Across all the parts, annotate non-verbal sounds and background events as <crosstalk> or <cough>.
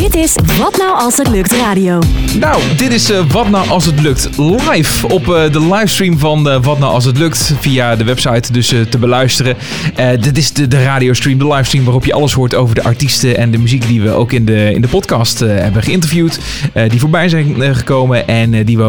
Dit is Wat Nou Als Het Lukt Radio. Nou, dit is eh, Wat Nou Als Het Lukt live op eh, de livestream van eh, Wat Nou Als Het Lukt via de website dus te beluisteren. Dit is de, de radiostream, de livestream waarop je alles hoort over de artiesten en de muziek die we ook in de, in de podcast hebben geïnterviewd. die voorbij zijn gekomen en die we,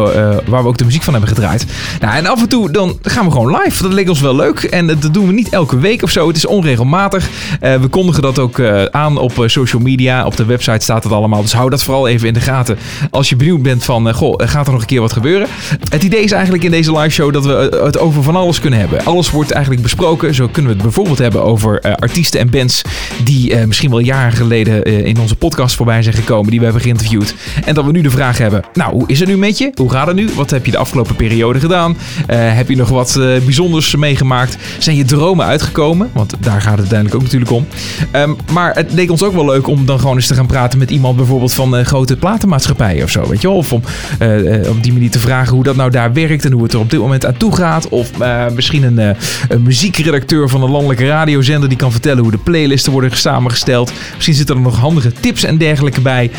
waar we ook de muziek van hebben gedraaid. Nou, en af en toe dan gaan we gewoon live. Dat leek ons wel leuk en dat doen we niet elke week of zo. Het is onregelmatig. We kondigen dat ook aan op social media. Op de website staat het allemaal. Dus hou dat vooral even in de gaten. Als je benieuwd bent van, eh, goh, gaat er nog een keer wat gebeuren? Het idee is eigenlijk in deze live show dat we eh, het over van alles kunnen hebben. Alles wordt eigenlijk besproken. Zo kunnen we het bijvoorbeeld hebben over eh, artiesten en bands die misschien wel jaren geleden in onze podcast voorbij zijn gekomen. Die we hebben geïnterviewd. En dat we nu de vraag hebben, nou, hoe is het nu met je? Hoe gaat het nu? Wat heb je de afgelopen periode gedaan? Heb je nog wat bijzonders meegemaakt? Zijn je dromen uitgekomen? Want daar gaat het uiteindelijk ook natuurlijk om. Ehm, maar het leek ons ook wel leuk om dan gewoon eens te gaan praten met iemand bijvoorbeeld van eh, grote platenmaatschappijen of zo, weet je wel? Of om eh, eh, op die manier te vragen hoe dat nou daar werkt en hoe het er op dit moment aan toe gaat. Of misschien een, een muziekredacteur van een landelijke radiozender die kan vertellen hoe de playlisten worden samengesteld. Misschien zitten er nog handige tips en dergelijke bij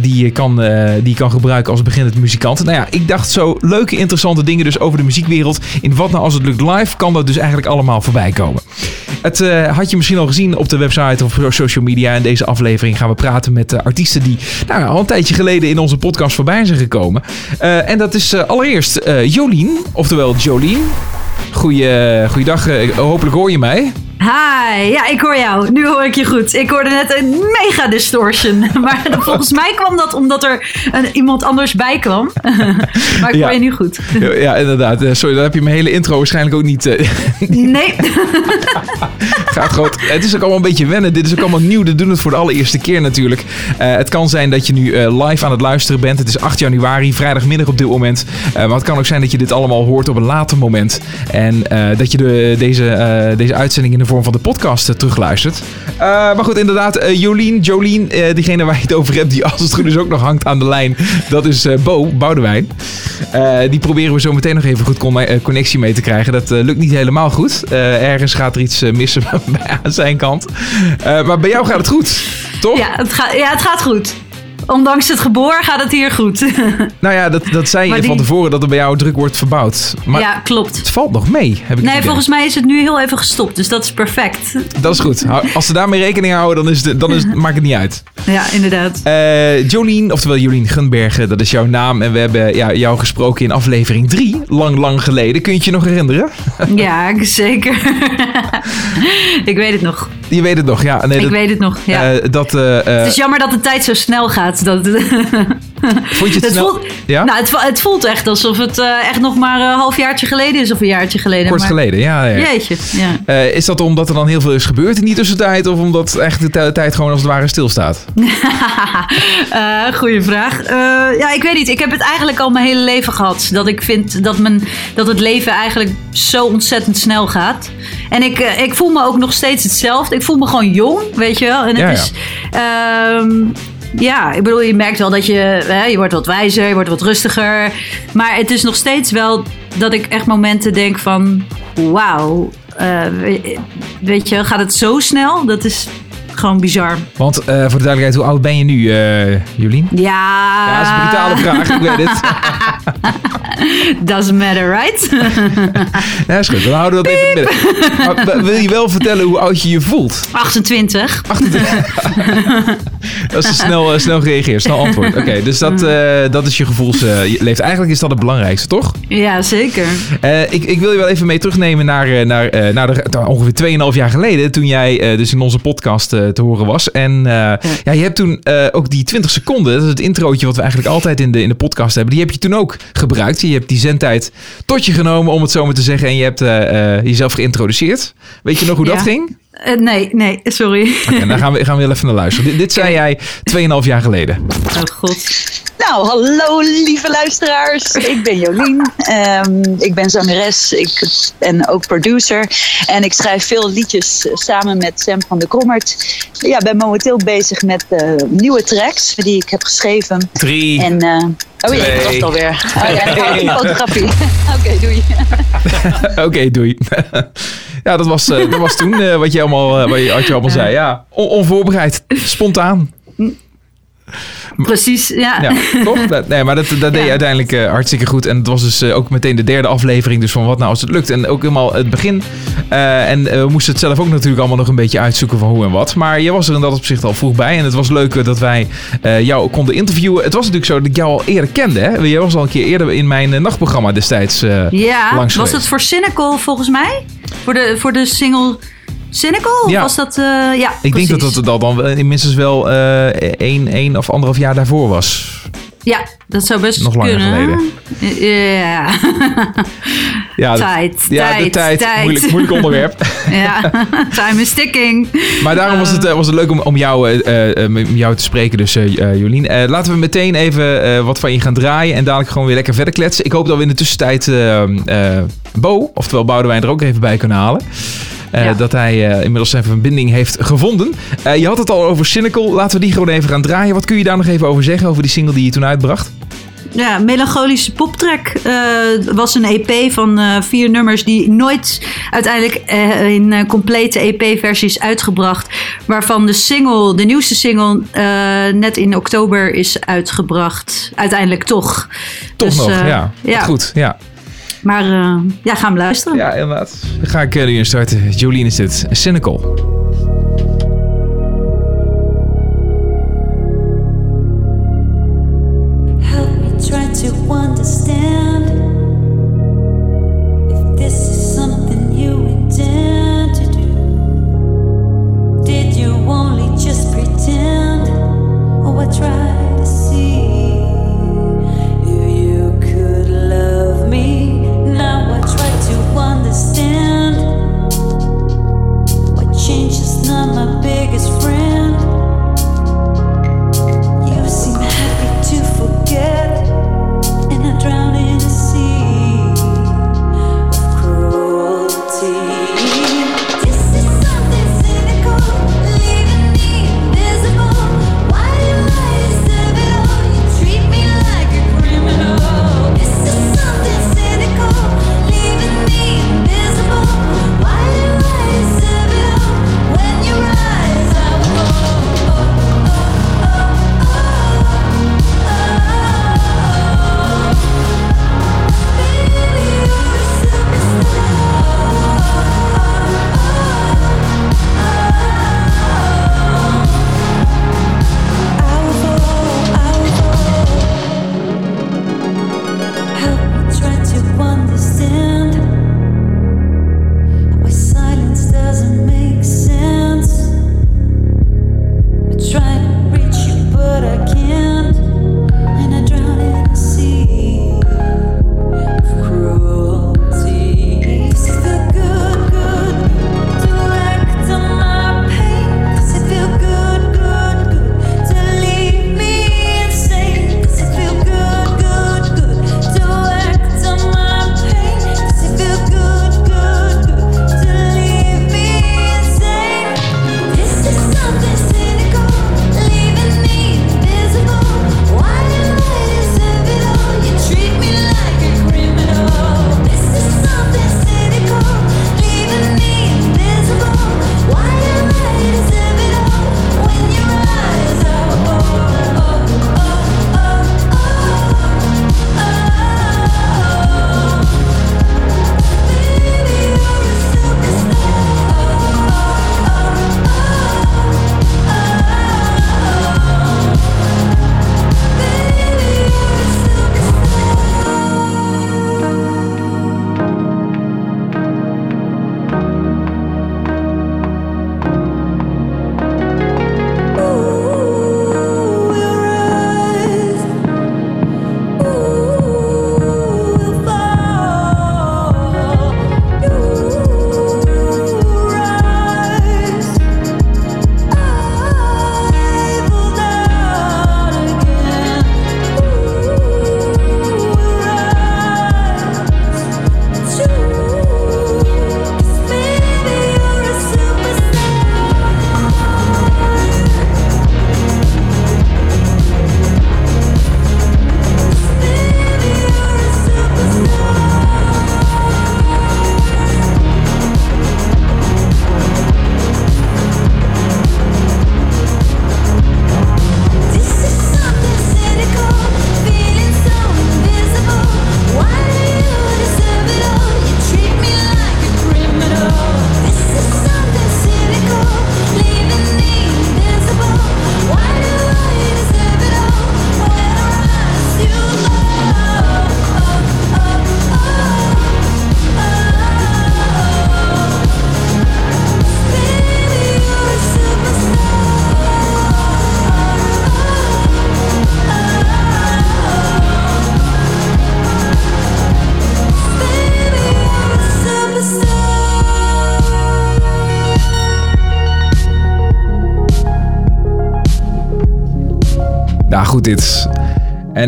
die, je kan, die je kan gebruiken als beginnend muzikant. Nou ja, ik dacht zo leuke, interessante dingen dus over de muziekwereld. In Wat Nou Als Het Lukt Live kan dat dus eigenlijk allemaal voorbij komen. Het had je misschien al gezien op de website of social media. In deze aflevering gaan we praten met uh, artiesten die nou, al een tijdje geleden in onze podcast voorbij zijn gekomen. Uh, en dat is uh, allereerst Jolien, oftewel Jolien. Goeie, goeiedag, hopelijk hoor je mij. Hi, ja, ik hoor jou. Nu hoor ik je goed. Ik hoorde net een mega distortion. <laughs> Maar volgens mij kwam dat omdat er een, iemand anders bij kwam. <laughs> maar ik ja. hoor je nu goed. Ja, inderdaad. Sorry, dan heb je mijn hele intro waarschijnlijk ook niet... <laughs> Uh, nee. Gaat goed. Het is ook allemaal een beetje wennen. Dit is ook allemaal nieuw. We doen het voor de allereerste keer natuurlijk. Uh, het kan zijn dat je nu uh, live aan het luisteren bent. Het is 8 januari, vrijdagmiddag op dit moment. maar het kan ook zijn dat je dit allemaal hoort op een later moment. En dat je de, deze, deze uitzending in de vorm van de podcast uh, terugluistert. Uh, maar goed, inderdaad, uh, Jolien, Jolien, diegene waar je het over hebt, die als het goed is ook nog hangt aan de lijn, dat is Bo Boudewijn. die proberen we zo meteen nog even goed connectie mee te krijgen. Dat lukt niet helemaal goed. ergens gaat er iets missen <laughs> aan zijn kant. maar bij jou gaat het goed, toch? Ja, het, ja, het gaat goed. Ondanks het geboor gaat het hier goed. <laughs> nou ja, dat, dat zei je die... van tevoren dat er bij jou druk wordt verbouwd. Maar ja, klopt. Het valt nog mee, heb ik Nee, volgens mij is het nu heel even gestopt, dus dat is perfect. Dat is goed. Als ze daarmee rekening houden, dan, is het, dan is het, maakt het niet uit. Ja, inderdaad. Uh, Jolien, oftewel Jolien Gunbergen, dat is jouw naam. En we hebben ja, jou gesproken in aflevering 3, lang, lang geleden. Kun je het je nog herinneren? ja, zeker. <laughs> ik weet het nog. Je weet het nog, ja. Nee, ik dat, weet het nog, ja. Uh, dat, uh, het is jammer dat de tijd zo snel gaat. Dat, <laughs> Vond je het, het snel? Voelt, ja? Nou, het, het, voelt echt alsof het uh, echt nog maar een halfjaarttje geleden is of een jaartje geleden. Kort maar... geleden, ja. ja. Jeetje, ja. Is dat omdat er dan heel veel is gebeurd in die tussentijd of omdat echt de tijd gewoon als het ware stilstaat? <laughs> goeie vraag. ja, ik weet niet. Ik heb het eigenlijk al mijn hele leven gehad. Dat ik vind dat, mijn, dat het leven eigenlijk zo ontzettend snel gaat. En ik, ik voel me ook nog steeds hetzelfde. Ik voel me gewoon jong, weet je wel. En het ja, is... Ja. ja, ik bedoel, je merkt wel dat je, hè, je wordt wat wijzer, je wordt wat rustiger. Maar het is nog steeds wel dat ik echt momenten denk van, wauw, uh, weet je, gaat het zo snel? Dat is gewoon bizar. Want uh, voor de duidelijkheid, hoe oud ben je nu, uh, Jolien? Ja. Ja, dat is een brutale vraag, ik weet het. <laughs> Doesn't matter, right? <laughs> ja, is goed. Dan houden we dat even midden. Maar wil je wel vertellen hoe oud je je voelt? 28. 28. <laughs> dat is snel, uh, snel gereageerd, snel antwoord. Oké, okay, dus dat, uh, dat is je gevoelsleeftijd. Eigenlijk is dat het belangrijkste, toch? Ja, zeker. Uh, ik, ik wil je wel even mee terugnemen naar, naar, naar de, ongeveer 2,5 jaar geleden. Toen jij dus in onze podcast te horen was. En ja. ja. je hebt toen ook die 20 seconden, dat is het introotje wat we eigenlijk altijd in de, in de podcast hebben. Die heb je toen ook gebruikt. Je hebt die zendtijd tot je genomen, om het zo maar te zeggen. En je hebt jezelf geïntroduceerd. Weet je nog hoe ja. dat ging? Uh, nee, nee, sorry. Okay, dan gaan we, gaan we even naar luisteren. Dit, dit zei jij 2,5 jaar geleden. Oh god. Nou, hallo lieve luisteraars. Ik ben Jolien. Um, ik ben zangeres. Ik ben ook producer. En ik schrijf veel liedjes samen met Sam van de Krommert. Ja, ben momenteel bezig met uh, nieuwe tracks die ik heb geschreven. Drie. En, uh, Oh ja, dat was het alweer. Oh, ja, fotografie. <laughs> <laughs> Oké, okay, doei. <laughs> Oké, okay, doei. Ja, dat was, uh, dat was toen uh, wat je allemaal, uh, wat je, wat je allemaal zei. Ja, On onvoorbereid, spontaan. Precies, ja. Ja, toch? <laughs> Dat, nee, maar dat, dat deed je uiteindelijk eh, hartstikke goed. En het was dus eh, ook meteen de derde aflevering. Dus van wat nou als het lukt. En ook helemaal het begin. Eh, en eh, we moesten het zelf ook natuurlijk allemaal nog een beetje uitzoeken van hoe en wat. Maar je was er in dat opzicht al vroeg bij. En het was leuk eh, dat wij eh, jou konden interviewen. Het was natuurlijk zo dat ik jou al eerder kende. Hè? Jij was al een keer eerder in mijn eh, nachtprogramma destijds eh, Ja, langs was geweest. het voor Cynical volgens mij? Voor de, voor de single Cynical? Ja. was dat... eh, ja, Ik denk dat dat, dat dan minstens wel eh één, één of anderhalf jaar daarvoor was. Ja, dat zou best Nog langer kunnen. geleden. Ja. Ja, de- tijd, ja, de tijd, tijd. tijd. Moeilijk, moeilijk onderwerp. <laughs> ja, time is ticking. Maar daarom was het, eh, was het leuk om, om jou, eh, eh, met jou te spreken, dus eh, eh, Jolien. Eh, laten we meteen even eh, wat van je gaan draaien en dadelijk gewoon weer lekker verder kletsen. Ik hoop dat we in de tussentijd eh, eh, Bo, oftewel Boudewijn, er ook even bij kunnen halen. Eh, Ja. Dat hij eh, inmiddels zijn verbinding heeft gevonden. Eh, je had het al over Cynical. Laten we die gewoon even gaan draaien. Wat kun je daar nog even over zeggen, over die single die je toen uitbracht? Ja, melancholische poptrack was een EP van vier nummers die nooit uiteindelijk eh, in complete EP-versie is uitgebracht. Waarvan de single, de nieuwste single, net in oktober is uitgebracht. Uiteindelijk toch. Toch Dus, nog, ja. Ja. Goed, ja. Maar eh, ja, gaan we luisteren. Ja, inderdaad. Dan ga ik eh, nu starten. Jolien is dit. Cynical. on my bed.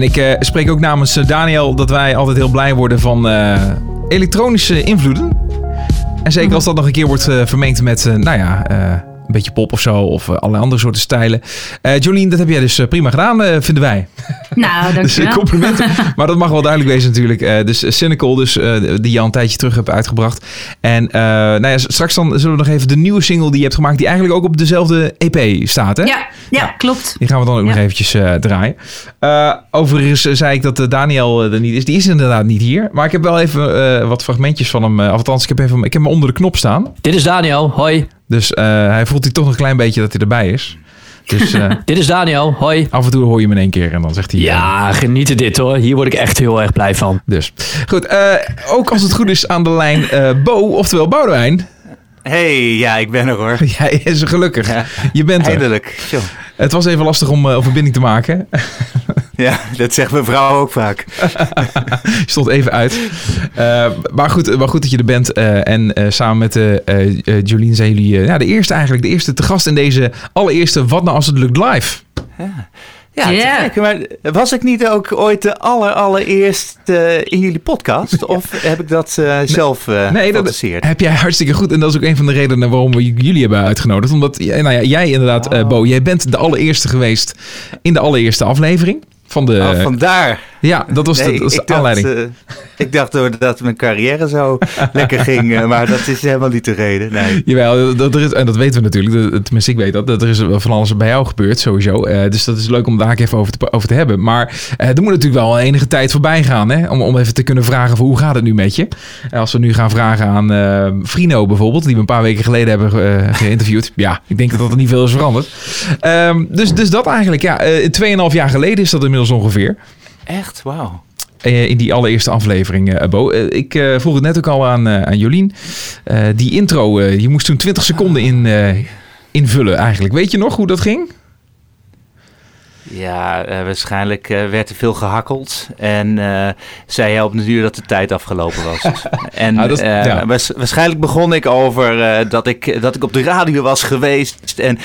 Ik eh, spreek ook namens eh, Daniel dat wij altijd heel blij worden van eh, elektronische invloeden. En zeker als dat nog een keer wordt vermengd met, nou ja, een beetje pop of zo. Of allerlei andere soorten stijlen. Jolien, dat heb jij dus prima gedaan, vinden wij. Nou, <laughs> Dus dankjewel. eh, complimenten. <laughs> maar dat mag wel duidelijk wezen natuurlijk. Dus Cynical, dus, die je al een tijdje terug hebt uitgebracht. En nou ja, straks dan zullen we nog even de nieuwe single die je hebt gemaakt... die eigenlijk ook op dezelfde EP staat, hè? Ja, ja, klopt. Die gaan we dan ook Ja. nog eventjes eh, draaien. Eh, overigens eh, zei ik dat Daniel er niet is. Die is inderdaad niet hier. Maar ik heb wel even eh, wat fragmentjes van hem. althans, ik heb, even, ik heb hem onder de knop staan. Dit is Daniel, hoi. Dus eh, hij voelt hij toch nog een klein beetje dat hij erbij is. Dus eh, <laughs> Dit is Daniel, hoi. af en toe hoor je hem in één keer en dan zegt hij... Ja, genieten dit hoor. Hier word ik echt heel erg blij van. Dus goed, eh, ook als het goed is aan de lijn eh, Bo, oftewel Boudewijn. Hey, ja, ik ben er hoor. <laughs> Jij is gelukkig. Ja. Je bent er. Eindelijk. Het was even lastig om eh, een verbinding te maken. <laughs> Ja, dat zegt mijn vrouw ook vaak. Je stond even uit. Eh, maar, goed, maar goed dat je er bent. eh, en eh, samen met eh eh, eh, Jolien zijn jullie eh, ja, de eerste eigenlijk. De eerste te gast in deze allereerste Wat Nou Als Het Lukt live. Ja, Ja. gek. Maar was ik niet ook ooit de aller, allereerst eh, in jullie podcast? Of heb ik dat eh, zelf eh Nee, dat heb jij hartstikke goed. En dat is ook een van de redenen waarom we jullie hebben uitgenodigd. Omdat nou ja, jij inderdaad, eh, Bo, jij bent de allereerste geweest in de allereerste aflevering. Van de, Oh, vandaar. Ja, dat was de, dat was de ik, dacht, aanleiding. Ik dacht door dat mijn carrière zo <laughs> lekker ging, eh, maar dat is helemaal niet de reden. Nee. Jawel, dat er is, en dat weten we natuurlijk. de- Tenminste, ik weet dat. Dat er is van alles bij jou gebeurd, sowieso. Eh, dus dat is leuk om daar ook even over te, over te hebben. Maar eh, er moet natuurlijk wel enige tijd voorbij gaan. Hè? Om, om even te kunnen vragen van hoe gaat het nu met je? En als we nu gaan vragen aan eh Frino bijvoorbeeld, die we een paar weken geleden hebben eh, geïnterviewd. Ja, ik denk dat er niet veel is veranderd. Ehm, dus, dus dat eigenlijk, ja. eh 2,5 jaar geleden is dat inmiddels ongeveer. Echt? Wauw. Eh, in die allereerste aflevering, eh, Bo. Eh, ik vroeg het net ook al aan, aan Jolien. Die intro, je moest toen 20 seconden in, invullen eigenlijk. Weet je nog hoe dat ging? Ja, waarschijnlijk werd er veel gehakkeld. En zei hij op de duur dat de tijd afgelopen was. <laughs> en Ah, dat is- ja. waars- waarschijnlijk begon ik over dat, ik, dat ik op de radio was geweest. En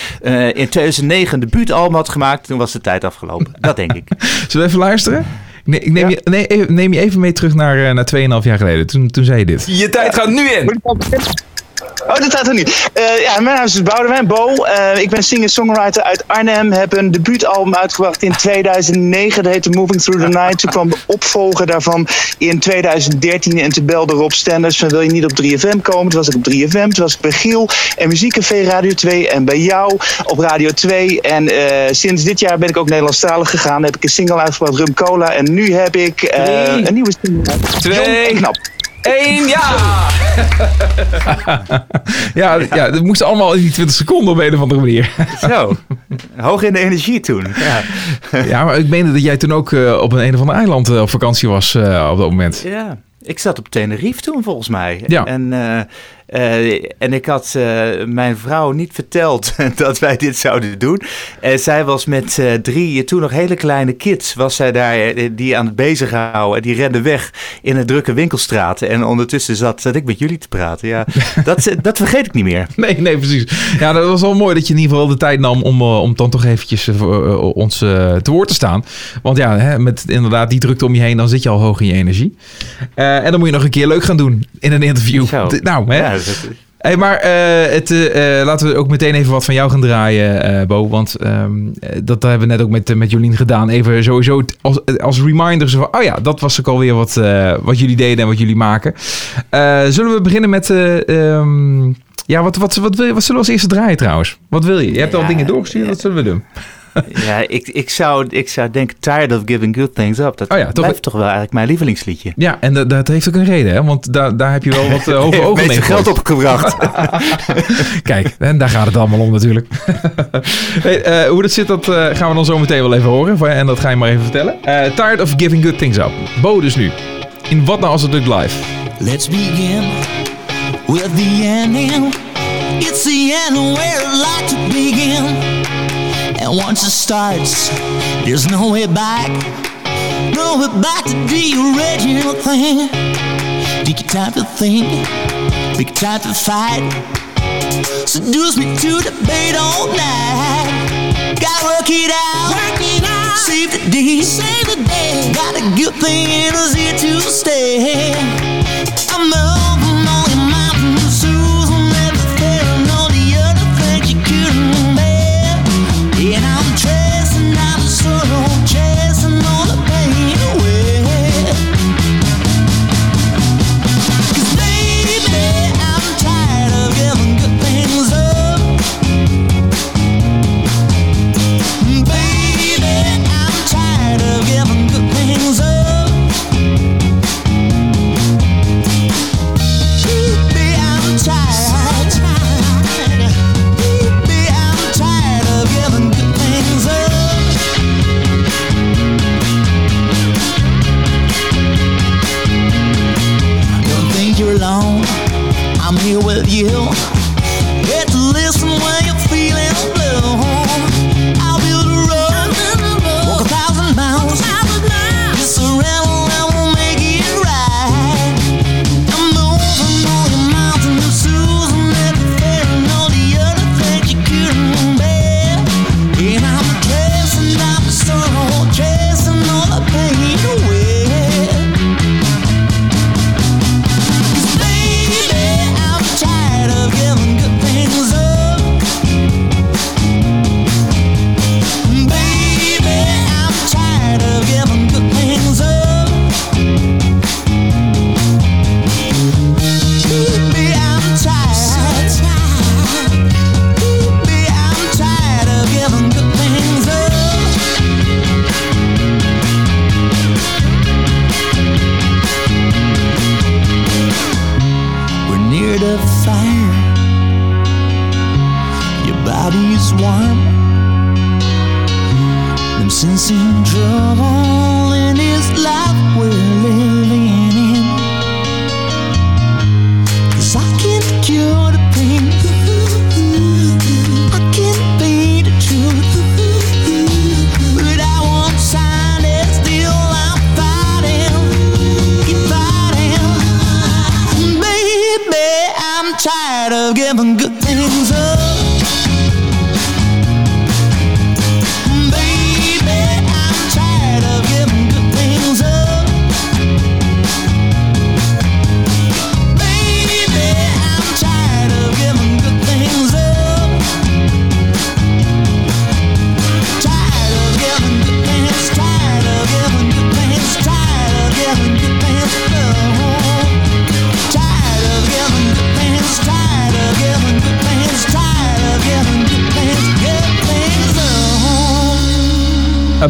in 2009 een debuutalbum had gemaakt. Toen was de tijd afgelopen. Dat denk ik. <laughs> Zullen we even luisteren? Nee, ik neem, Ja. je, nee, even- neem je even mee terug naar, eh, naar 2,5 jaar geleden. Toen, toen zei je dit. Je tijd gaat nu in. Oh, dat staat er niet. Eh, ja, mijn naam is Boudewijn Bo. Eh, ik ben singer-songwriter uit Arnhem. Heb een debuutalbum uitgebracht in 2009. Dat heette Moving Through the Night. Toen kwam de opvolger daarvan in 2013. En toen belde Rob Stenders van wil je niet op 3FM komen? Toen was ik op 3FM. Toen was ik bij Giel en Muziekcafé Radio 2. En bij jou op Radio 2. En eh, sinds dit jaar ben ik ook Nederlandstalig gegaan. Heb ik een single uitgebracht, Rum Cola. En nu heb ik een nieuwe single. Twee. Jong en knap. Eén, ja! <laughs> Ja, ja, dat moest allemaal in die 20 seconden op een of andere manier. <laughs> Zo, hoog in de energie toen. Ja. ja, maar ik meende dat jij toen ook eh, op een een of ander eiland eh, op vakantie was eh, op dat moment. Ja, ik zat op Tenerife toen volgens mij. Ja. En, eh, eh, en ik had eh, mijn vrouw niet verteld <laughs> dat wij dit zouden doen. En zij was met eh, drie, toen nog hele kleine kids, was zij daar eh, die aan het bezighouden. En die renden weg in een drukke winkelstraat. En ondertussen zat, zat ik met jullie te praten. Ja, <laughs> dat, eh, dat vergeet ik niet meer. Nee, nee, precies. Ja, dat was wel mooi dat je in ieder geval de tijd nam om, eh, om dan toch eventjes eh, eh, ons eh, te woord te staan. Want ja, hè, met inderdaad die drukte om je heen, dan zit je al hoog in je energie. Eh, en dan moet je nog een keer leuk gaan doen in een interview. Zo. Nou, hè. Ja, dat- Hey, maar eh, het, eh, eh, laten we ook meteen even wat van jou gaan draaien, eh, Bo. Want ehm, eh, dat hebben we net ook met, met Jolien gedaan. Even sowieso t- als, als reminder. Zo van, oh ja, dat was ook alweer wat, eh, wat jullie deden en wat jullie maken. Eh, zullen we beginnen met... eh, ehm, ja, wat, wat, wat, wil je- wat zullen we als eerste draaien trouwens? Wat wil je? Je hebt al dingen doorgestuurd. Wat zullen we doen? Ja ik, ik, zou, ik zou denken, Tired of Giving Good Things Up. Dat Oh ja, toch- blijft toch wel eigenlijk mijn lievelingsliedje. Ja, en dat, dat heeft ook een reden, hè? Want daar, daar heb je wel wat uh, hoge Heeft ogen mee geld opgebracht. <laughs> Kijk, en daar gaat het allemaal om natuurlijk. <laughs> hey, eh, hoe dat zit, dat eh, gaan we dan zo meteen wel even horen. En dat ga je maar even vertellen. Eh, tired of giving good things up. Bo dus nu. In Wat Nou Als Het Lukt Live. Let's begin with the ending. It's the end where I'd like to begin. And once it starts, there's no way back. No way back to the original thing. Take your time to think, take your time to fight. Seduce me to debate all night. Gotta work it out, work it out. See begin. Save the day, got a good thing and it's here to stay. I'm moving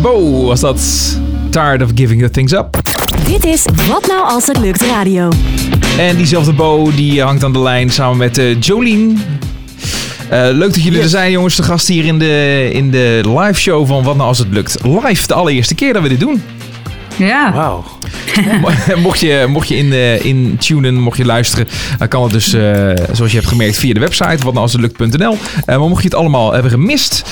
Bo was dat. Tired of giving the things up. Dit is Wat nou als het lukt radio. En diezelfde Bo die hangt aan de lijn samen met eh, Jolien. Eh, leuk dat jullie er zijn, jongens. De gast hier in de, in de live show van Wat nou als het lukt. Live, de allereerste keer dat we dit doen. Ja. Wauw. <laughs> mocht je, mocht je in, eh, in tunen, mocht je luisteren, dan kan het dus, eh, zoals je hebt gemerkt, via de website watnoualshetlukt.nl. Eh maar mocht je het allemaal hebben gemist,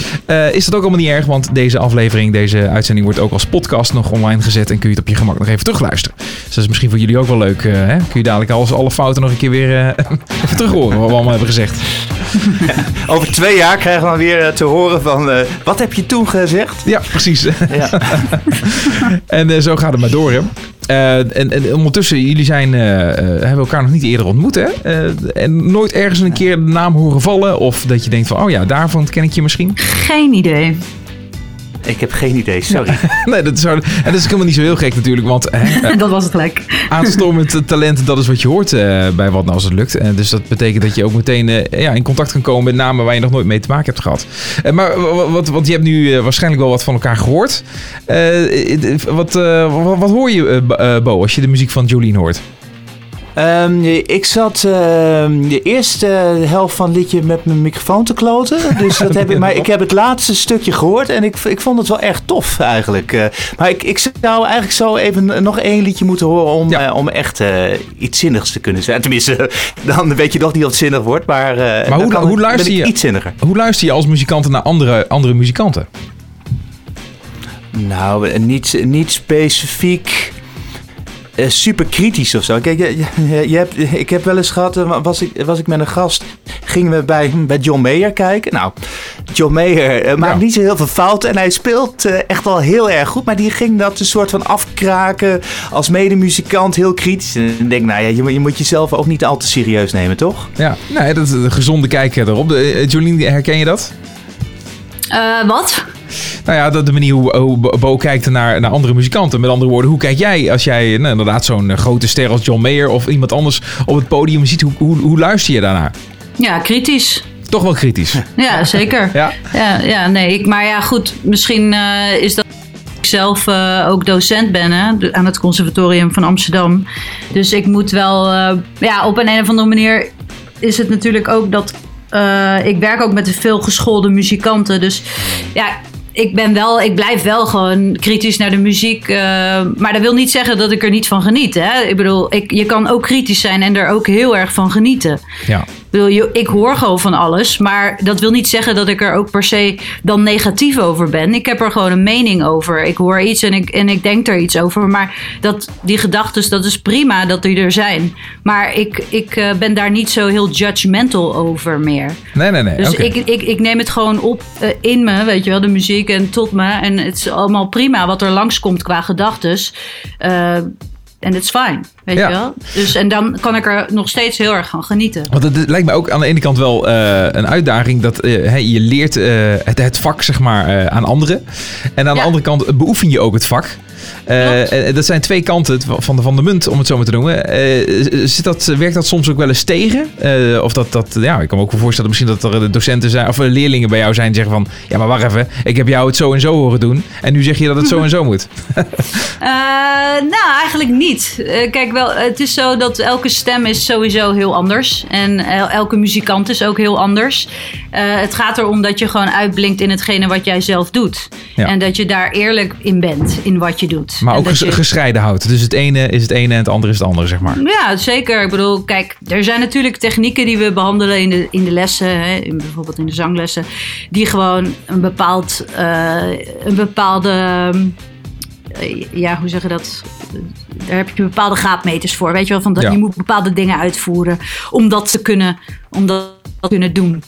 is dat ook allemaal niet erg, want deze aflevering, deze uitzending wordt ook als podcast nog online gezet en kun je het op je gemak nog even terugluisteren. Dus dat is misschien voor jullie ook wel leuk. hè? Kun je dadelijk alles, alle fouten nog een keer weer <laughs> even terug horen, wat we allemaal hebben gezegd. <laughs> Over twee jaar krijgen we dan weer te horen van... wat heb je toen gezegd? Ja, precies. Ja. en zo gaat het maar door, hè. Eh, en, en ondertussen, jullie zijn, eh, eh, hebben elkaar nog niet eerder ontmoet, hè? En nooit ergens een keer de naam horen vallen? Of dat je denkt van, oh ja, daarvan ken ik je misschien? Geen idee. Ik heb geen idee, sorry. <laughs> nee, dat is, en dat is helemaal niet zo heel gek natuurlijk, want hè, <laughs> eh, dat was het gelijk. aanstormend talent, dat is wat je hoort eh, bij Wat Nou Als Het Lukt. En dus dat betekent dat je ook meteen eh, ja, in contact kan komen met namen waar je nog nooit mee te maken hebt gehad. Eh, maar wa- wat, want je hebt nu eh, waarschijnlijk wel wat van elkaar gehoord. Eh, eh, wat, eh, wat, wat hoor je, eh, Bo- eh, Bo, als je de muziek van Jolien hoort? Ehm, ik zat ehm, de eerste helft van het liedje met mijn microfoon te kloten. <laughs> Dus dat heb ik, maar ik heb het laatste stukje gehoord en ik, ik vond het wel erg tof eigenlijk. Eh, maar ik, ik zou eigenlijk zo even nog één liedje moeten horen om, eh, om echt eh, iets zinnigs te kunnen zijn. Tenminste, <laughs> dan weet je nog niet het zinnig wordt, maar, Maar hoe, hoe, luister je, iets zinniger. hoe luister je als muzikant naar andere, andere muzikanten? Nou, niet, niet specifiek eh, super kritisch of zo. Kijk, je, je, je hebt, ik heb wel eens gehad, eh, was ik, was ik met een gast gingen we bij, bij John Mayer kijken. Nou, John Mayer eh, maakt Ja. niet zo heel veel fouten en hij speelt echt wel heel erg goed. Maar die ging dat een soort van afkraken als medemuzikant, heel kritisch. En ik denk, nou ja, je, moet- je moet jezelf ook niet al te serieus nemen, toch? Ja, nee, dat is een gezonde kijk erop. De, Jolien, herken je dat? Eh, wat? Nou ja, de, de manier hoe, hoe Bo- kijkt naar, naar andere muzikanten. Met andere woorden, hoe kijk jij als jij nou, inderdaad zo'n eh, grote ster als John Mayer of iemand anders op het podium ziet? Hoe, hoe, hoe luister je daarnaar? Ja, kritisch. Toch wel kritisch. Ja, zeker. Ja. Ja, ja nee. Ik, maar ja, goed. Misschien eh, is dat ik zelf eh, ook docent ben hè, aan het Conservatorium van Amsterdam. Dus ik moet wel... ja, op een, een of andere manier is het natuurlijk ook dat... ik werk ook met veel geschoolde muzikanten. Dus ja... Ik, ben wel, ik blijf wel gewoon kritisch naar de muziek. eh, maar dat wil niet zeggen dat ik er niet van geniet. Hè? Ik bedoel, ik, je kan ook kritisch zijn en er ook heel erg van genieten. Ja. Ik, hoor gewoon van alles, maar dat wil niet zeggen dat ik er ook per se dan negatief over ben. Ik heb er gewoon een mening over. Ik hoor iets en ik, en ik denk er iets over. Maar dat, die gedachten, dat is prima dat die er zijn. Maar ik, ik eh, ben daar niet zo heel judgmental over meer. Nee, nee, nee. Dus ik, ik, ik neem het gewoon op eh, in me, weet je wel, de muziek en tot me. En het is allemaal prima wat er langskomt qua gedachten. En het is fijn, weet Ja. je wel. Dus, en dan kan ik er nog steeds heel erg van genieten. Want het, het lijkt me ook aan de ene kant wel eh, een uitdaging dat eh, je leert eh, het, het vak zeg maar aan anderen. En aan de andere kant beoefen je ook het vak. Eh, en dat zijn twee kanten van de, van de munt, om het zo maar te noemen. Eh, zit dat, werkt dat soms ook wel eens tegen? Eh, of dat, dat, ja, ik kan me ook voorstellen misschien dat er docenten zijn, of eh, leerlingen bij jou zijn die zeggen van, ja maar wacht even, ik heb jou het zo en zo horen doen. En nu zeg je dat het zo en zo moet. <laughs> Eh, nou, eigenlijk niet. Eh, kijk, wel, het is zo dat elke stem is sowieso heel anders. En el- elke muzikant is ook heel anders. Eh, het gaat erom dat je gewoon uitblinkt in hetgene wat jij zelf doet. Ja. En dat je daar eerlijk in bent, in wat je doet. Maar En ook dat ges- je- gescheiden houdt. Dus het ene is het ene en het andere is het andere, zeg maar. Ja, zeker. Ik bedoel, kijk, er zijn natuurlijk technieken die we behandelen in de, in de lessen, hè, in, bijvoorbeeld in de zanglessen, die gewoon een bepaald, eh, een bepaalde, eh, ja, hoe zeg je dat? Daar heb je bepaalde graadmeters voor, weet je wel? Van dat Ja. je moet bepaalde dingen uitvoeren om dat te kunnen, om dat te kunnen doen.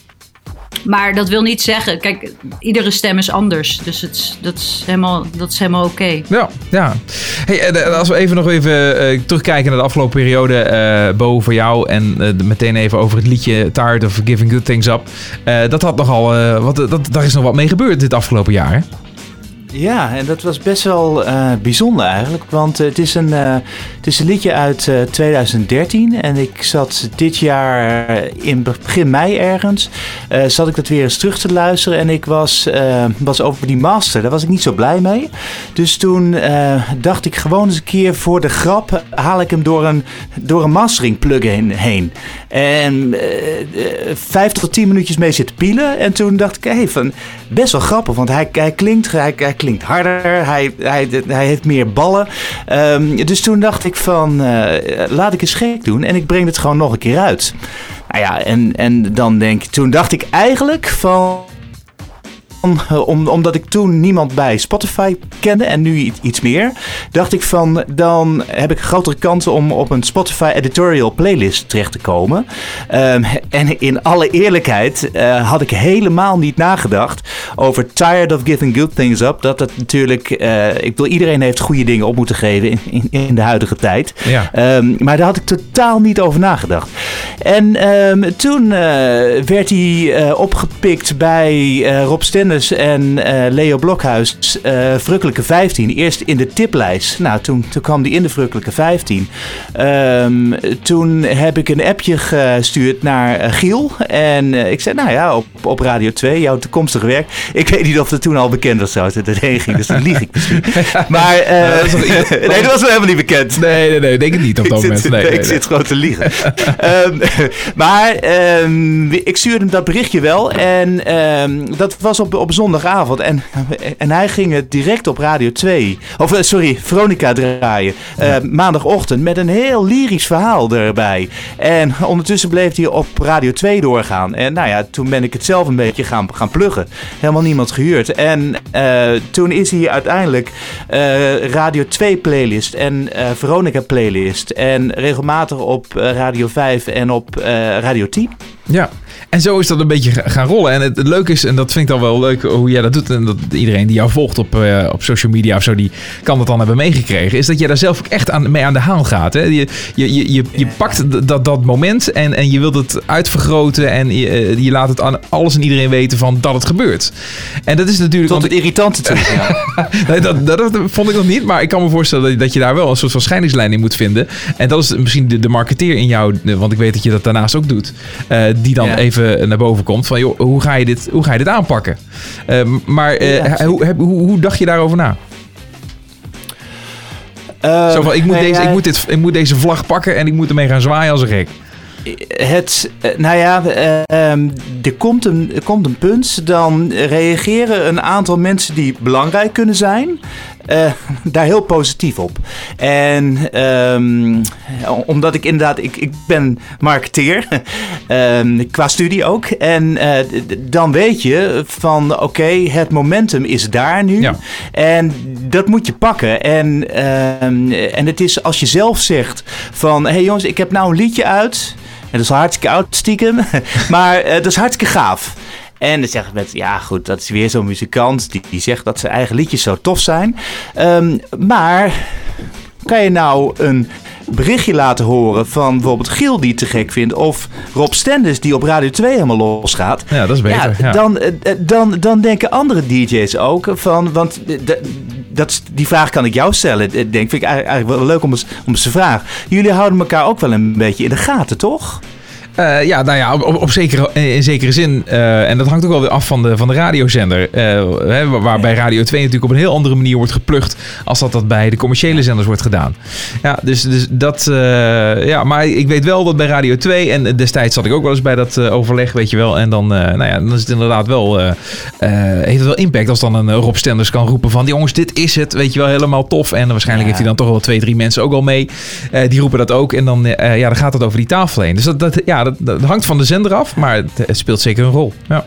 Maar dat wil niet zeggen, kijk, iedere stem is anders. Dus het, dat is helemaal, dat helemaal oké. Ja, ja. Hey, eh, als we even nog even eh, terugkijken naar de afgelopen periode, eh Bo, voor jou. En meteen even over het liedje Tired of Giving Good Things Up. Dat had nogal, wat, dat, daar is nog wat mee gebeurd dit afgelopen jaar. Hè? Ja, en dat was best wel eh, bijzonder eigenlijk. Want eh, het, is een, eh, het is een liedje uit eh, 2013. En ik zat dit jaar in begin mei ergens. zat ik dat weer eens terug te luisteren. En ik was, was over die master. Daar was ik niet zo blij mee. Dus toen dacht ik gewoon eens een keer voor de grap. Haal ik hem door een, door een mastering plugin heen. En vijf tot tien minuutjes mee zitten pielen. En toen dacht ik, hey, van, best wel grappig. Want hij, klinkt, hij, hij klinkt harder. Hij, hij, hij heeft meer ballen. Ehm, dus toen dacht ik van, eh, laat ik eens gek doen. En ik breng het gewoon nog een keer uit. Nou ja, en, en dan denk ik, toen dacht ik eigenlijk van... Om, om- omdat ik toen niemand bij Spotify kende en nu iets meer, dacht ik van dan heb ik grotere kans om op een Spotify editorial playlist terecht te komen. Ehm, en in alle eerlijkheid eh, had ik helemaal niet nagedacht over Tired of Giving Good Things Up. Dat het natuurlijk, eh, ik bedoel, iedereen heeft goede dingen op moeten geven in, in, in de huidige tijd. Ja. Ehm, maar daar had ik totaal niet over nagedacht. En ehm, toen eh, werd hij eh, opgepikt bij eh, Rob En eh, Leo Blokhuis, eh Verrukkelijke 15. Eerst in de tiplijst. Nou, toen, toen kwam hij in de Verrukkelijke 15. Ehm, toen heb ik een appje gestuurd naar eh, Giel. En ik zei, nou ja, op, op Radio 2, jouw toekomstige werk. Ik weet niet of het toen al bekend was dat het erheen ging, dus dan lieg ik misschien. <laughs> Maar, eh, Ja, dat iets- <laughs> nee, dat was helemaal niet bekend. Nee, nee, nee, denk het niet op dat ik moment. zit, Nee, nee, nee, ik nee. zit gewoon te liegen. <laughs> Ehm, maar ehm, ik stuurde hem dat berichtje wel. En dat was op, op zondagavond. En, <laughs> en hij ging het direct op Radio 2. Of eh, sorry, Veronica draaien. eh, maandagochtend met een heel lyrisch verhaal erbij. En ondertussen bleef hij op Radio 2 doorgaan. En nou ja, toen ben ik het zelf een beetje gaan, gaan pluggen. Helemaal niemand gehuurd. En eh, toen is hij uiteindelijk Radio 2 playlist en Veronica playlist. En regelmatig op Radio 5 en op Radio 10. Ja, En zo is dat een beetje ga- gaan rollen. En het, het leuke is, en dat vind ik dan wel leuk hoe jij dat doet. En dat iedereen die jou volgt op, eh, op social media of zo, die kan dat dan hebben meegekregen. Is dat je daar zelf ook echt aan, mee aan de haal gaat. Hè? Je, je, je, je, je pakt dat, dat moment en, en je wilt het uitvergroten. En je, eh, je laat het aan alles en iedereen weten van dat het gebeurt. En dat is natuurlijk. Tot want het irritante toe. Ja. <laughs> Nee, dat, dat, dat vond ik nog niet. Maar ik kan me voorstellen dat, dat je daar wel een soort van scheidingslijn in moet vinden. En dat is misschien de, de marketeer in jou. Want ik weet dat je dat daarnaast ook doet. eh, die dan Ja. even naar boven komt. Van joh, hoe ga je dit, hoe ga je dit aanpakken? Eh, maar eh, Ja. hoe, heb- hoe, hoe dacht je daarover na? Eh, Zo van, ik moet, nee, deze, ik, moet dit, ik moet deze vlag pakken en ik moet ermee gaan zwaaien als een gek. Het, eh, nou ja, eh, ehm, er, komt een, er komt een punt. Dan reageren een aantal mensen die belangrijk kunnen zijn. Eh, <laughs> daar heel positief op. En ehm, omdat ik inderdaad, ik, ik ben marketeer, <laughs> ehm, qua studie ook. En eh, dan weet je van oké, het momentum is daar nu. Ja. En dat moet je pakken. En, ehm, en het is als je zelf zegt van hé hey jongens, ik heb nou een liedje uit. En dat is hartstikke oud stiekem. <laughs> maar eh, dat is hartstikke gaaf. En dan zeggen mensen, ja goed, dat is weer zo'n muzikant die, die zegt dat zijn eigen liedjes zo tof zijn. Ehm, maar kan je nou een berichtje laten horen van bijvoorbeeld Giel die het te gek vindt... of Rob Stenders die op Radio 2 helemaal losgaat... Ja, dat is beter. Ja, Dan, eh, eh, dan, dan denken andere DJ's ook van. Want eh, dat, die vraag kan ik jou stellen. Denk, vind ik eigenlijk eigenlijk wel leuk om eens, om eens te vragen. Jullie houden elkaar ook wel een beetje in de gaten, toch? Eh, ja, nou ja, op, op, zekere, in zekere zin. eh, en dat hangt ook wel weer af van de, van de radiozender. eh, hè, waar- waarbij Radio 2 natuurlijk op een heel andere manier wordt geplukt. als dat dat bij de commerciële zenders wordt gedaan. Ja, dus, dus dat. eh, ja, maar ik weet wel dat bij Radio 2. en destijds zat ik ook wel eens bij dat eh, overleg, weet je wel. En dan, eh, nou ja, dan is het inderdaad wel. eh, eh, heeft het wel impact als dan een eh, Rob Stenders kan roepen van. jongens, dit is het. Weet je wel, helemaal tof. En waarschijnlijk heeft hij dan toch wel twee, drie mensen ook al mee. Eh, die roepen dat ook. En dan, eh, ja, dan gaat het over die tafel heen. Dus dat, dat, ja, dat, dat hangt van de zender af. Maar het, speelt zeker een rol. Ja.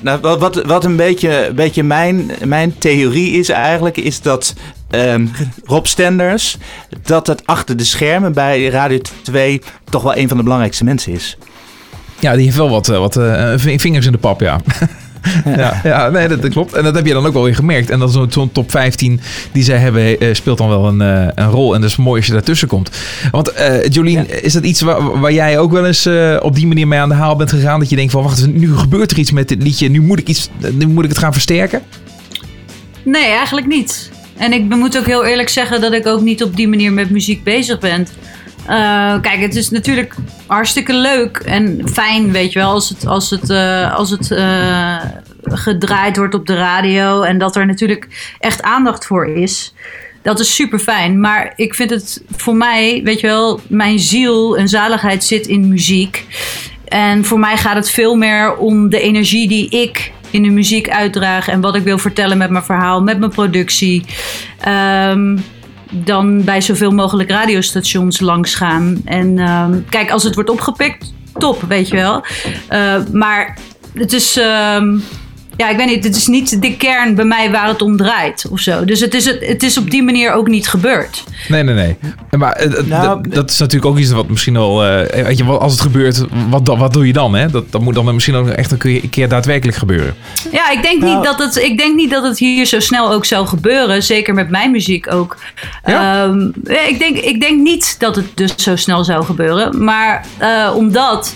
Nou, wat, wat, een beetje, een beetje mijn, mijn theorie is eigenlijk, is dat ehm, Rob Stenders, dat het achter de schermen bij Radio 2 toch wel een van de belangrijkste mensen is. Ja, die heeft wel wat, eh, wat eh, ving- vingers in de pap, ja. <laughs> ja, ja, nee, dat, dat klopt. En dat heb je dan ook wel weer gemerkt. En dan zo'n zo'n top 15 die zij hebben, eh, speelt dan wel een, eh, een rol. En dat is mooi als je daartussen komt. Want eh Jolien, is dat iets waar, waar jij ook wel eens eh, op die manier mee aan de haal bent gegaan? Dat je denkt van, wacht, nu gebeurt er iets met dit liedje. Nu moet ik, iets, nu moet ik het gaan versterken? Nee, eigenlijk niet. En ik moet ook heel eerlijk zeggen dat ik ook niet op die manier met muziek bezig ben. Eh, kijk, het is natuurlijk hartstikke leuk en fijn, weet je wel, als het, als het, eh, als het eh, gedraaid wordt op de radio en dat er natuurlijk echt aandacht voor is. Dat is super fijn. Maar ik vind het voor mij, weet je wel, mijn ziel en zaligheid zit in muziek. En voor mij gaat het veel meer om de energie die ik in de muziek uitdraag en wat ik wil vertellen met mijn verhaal, met mijn productie. Ehm, dan bij zoveel mogelijk radiostations langs gaan. En ehm, kijk, als het wordt opgepikt, top, weet je wel. Eh, maar het is. Ehm, ja, ik weet niet, het is niet de kern bij mij waar het om draait of zo. Dus het is, het, het is op die manier ook niet gebeurd. Nee, nee, nee. Maar eh, eh, Nou, dat, is natuurlijk ook iets wat misschien wel... eh, weet je, als het gebeurt, wat, dan- wat doe je dan? Hè? Dat, dat moet dan misschien ook echt een keer, een keer daadwerkelijk gebeuren. Ja, ik denk, niet dat het, ik denk niet dat het hier zo snel ook zou gebeuren. Zeker met mijn muziek ook. Ehm, ja, ik, denk, ik denk niet dat het dus zo snel zou gebeuren. Maar eh, omdat...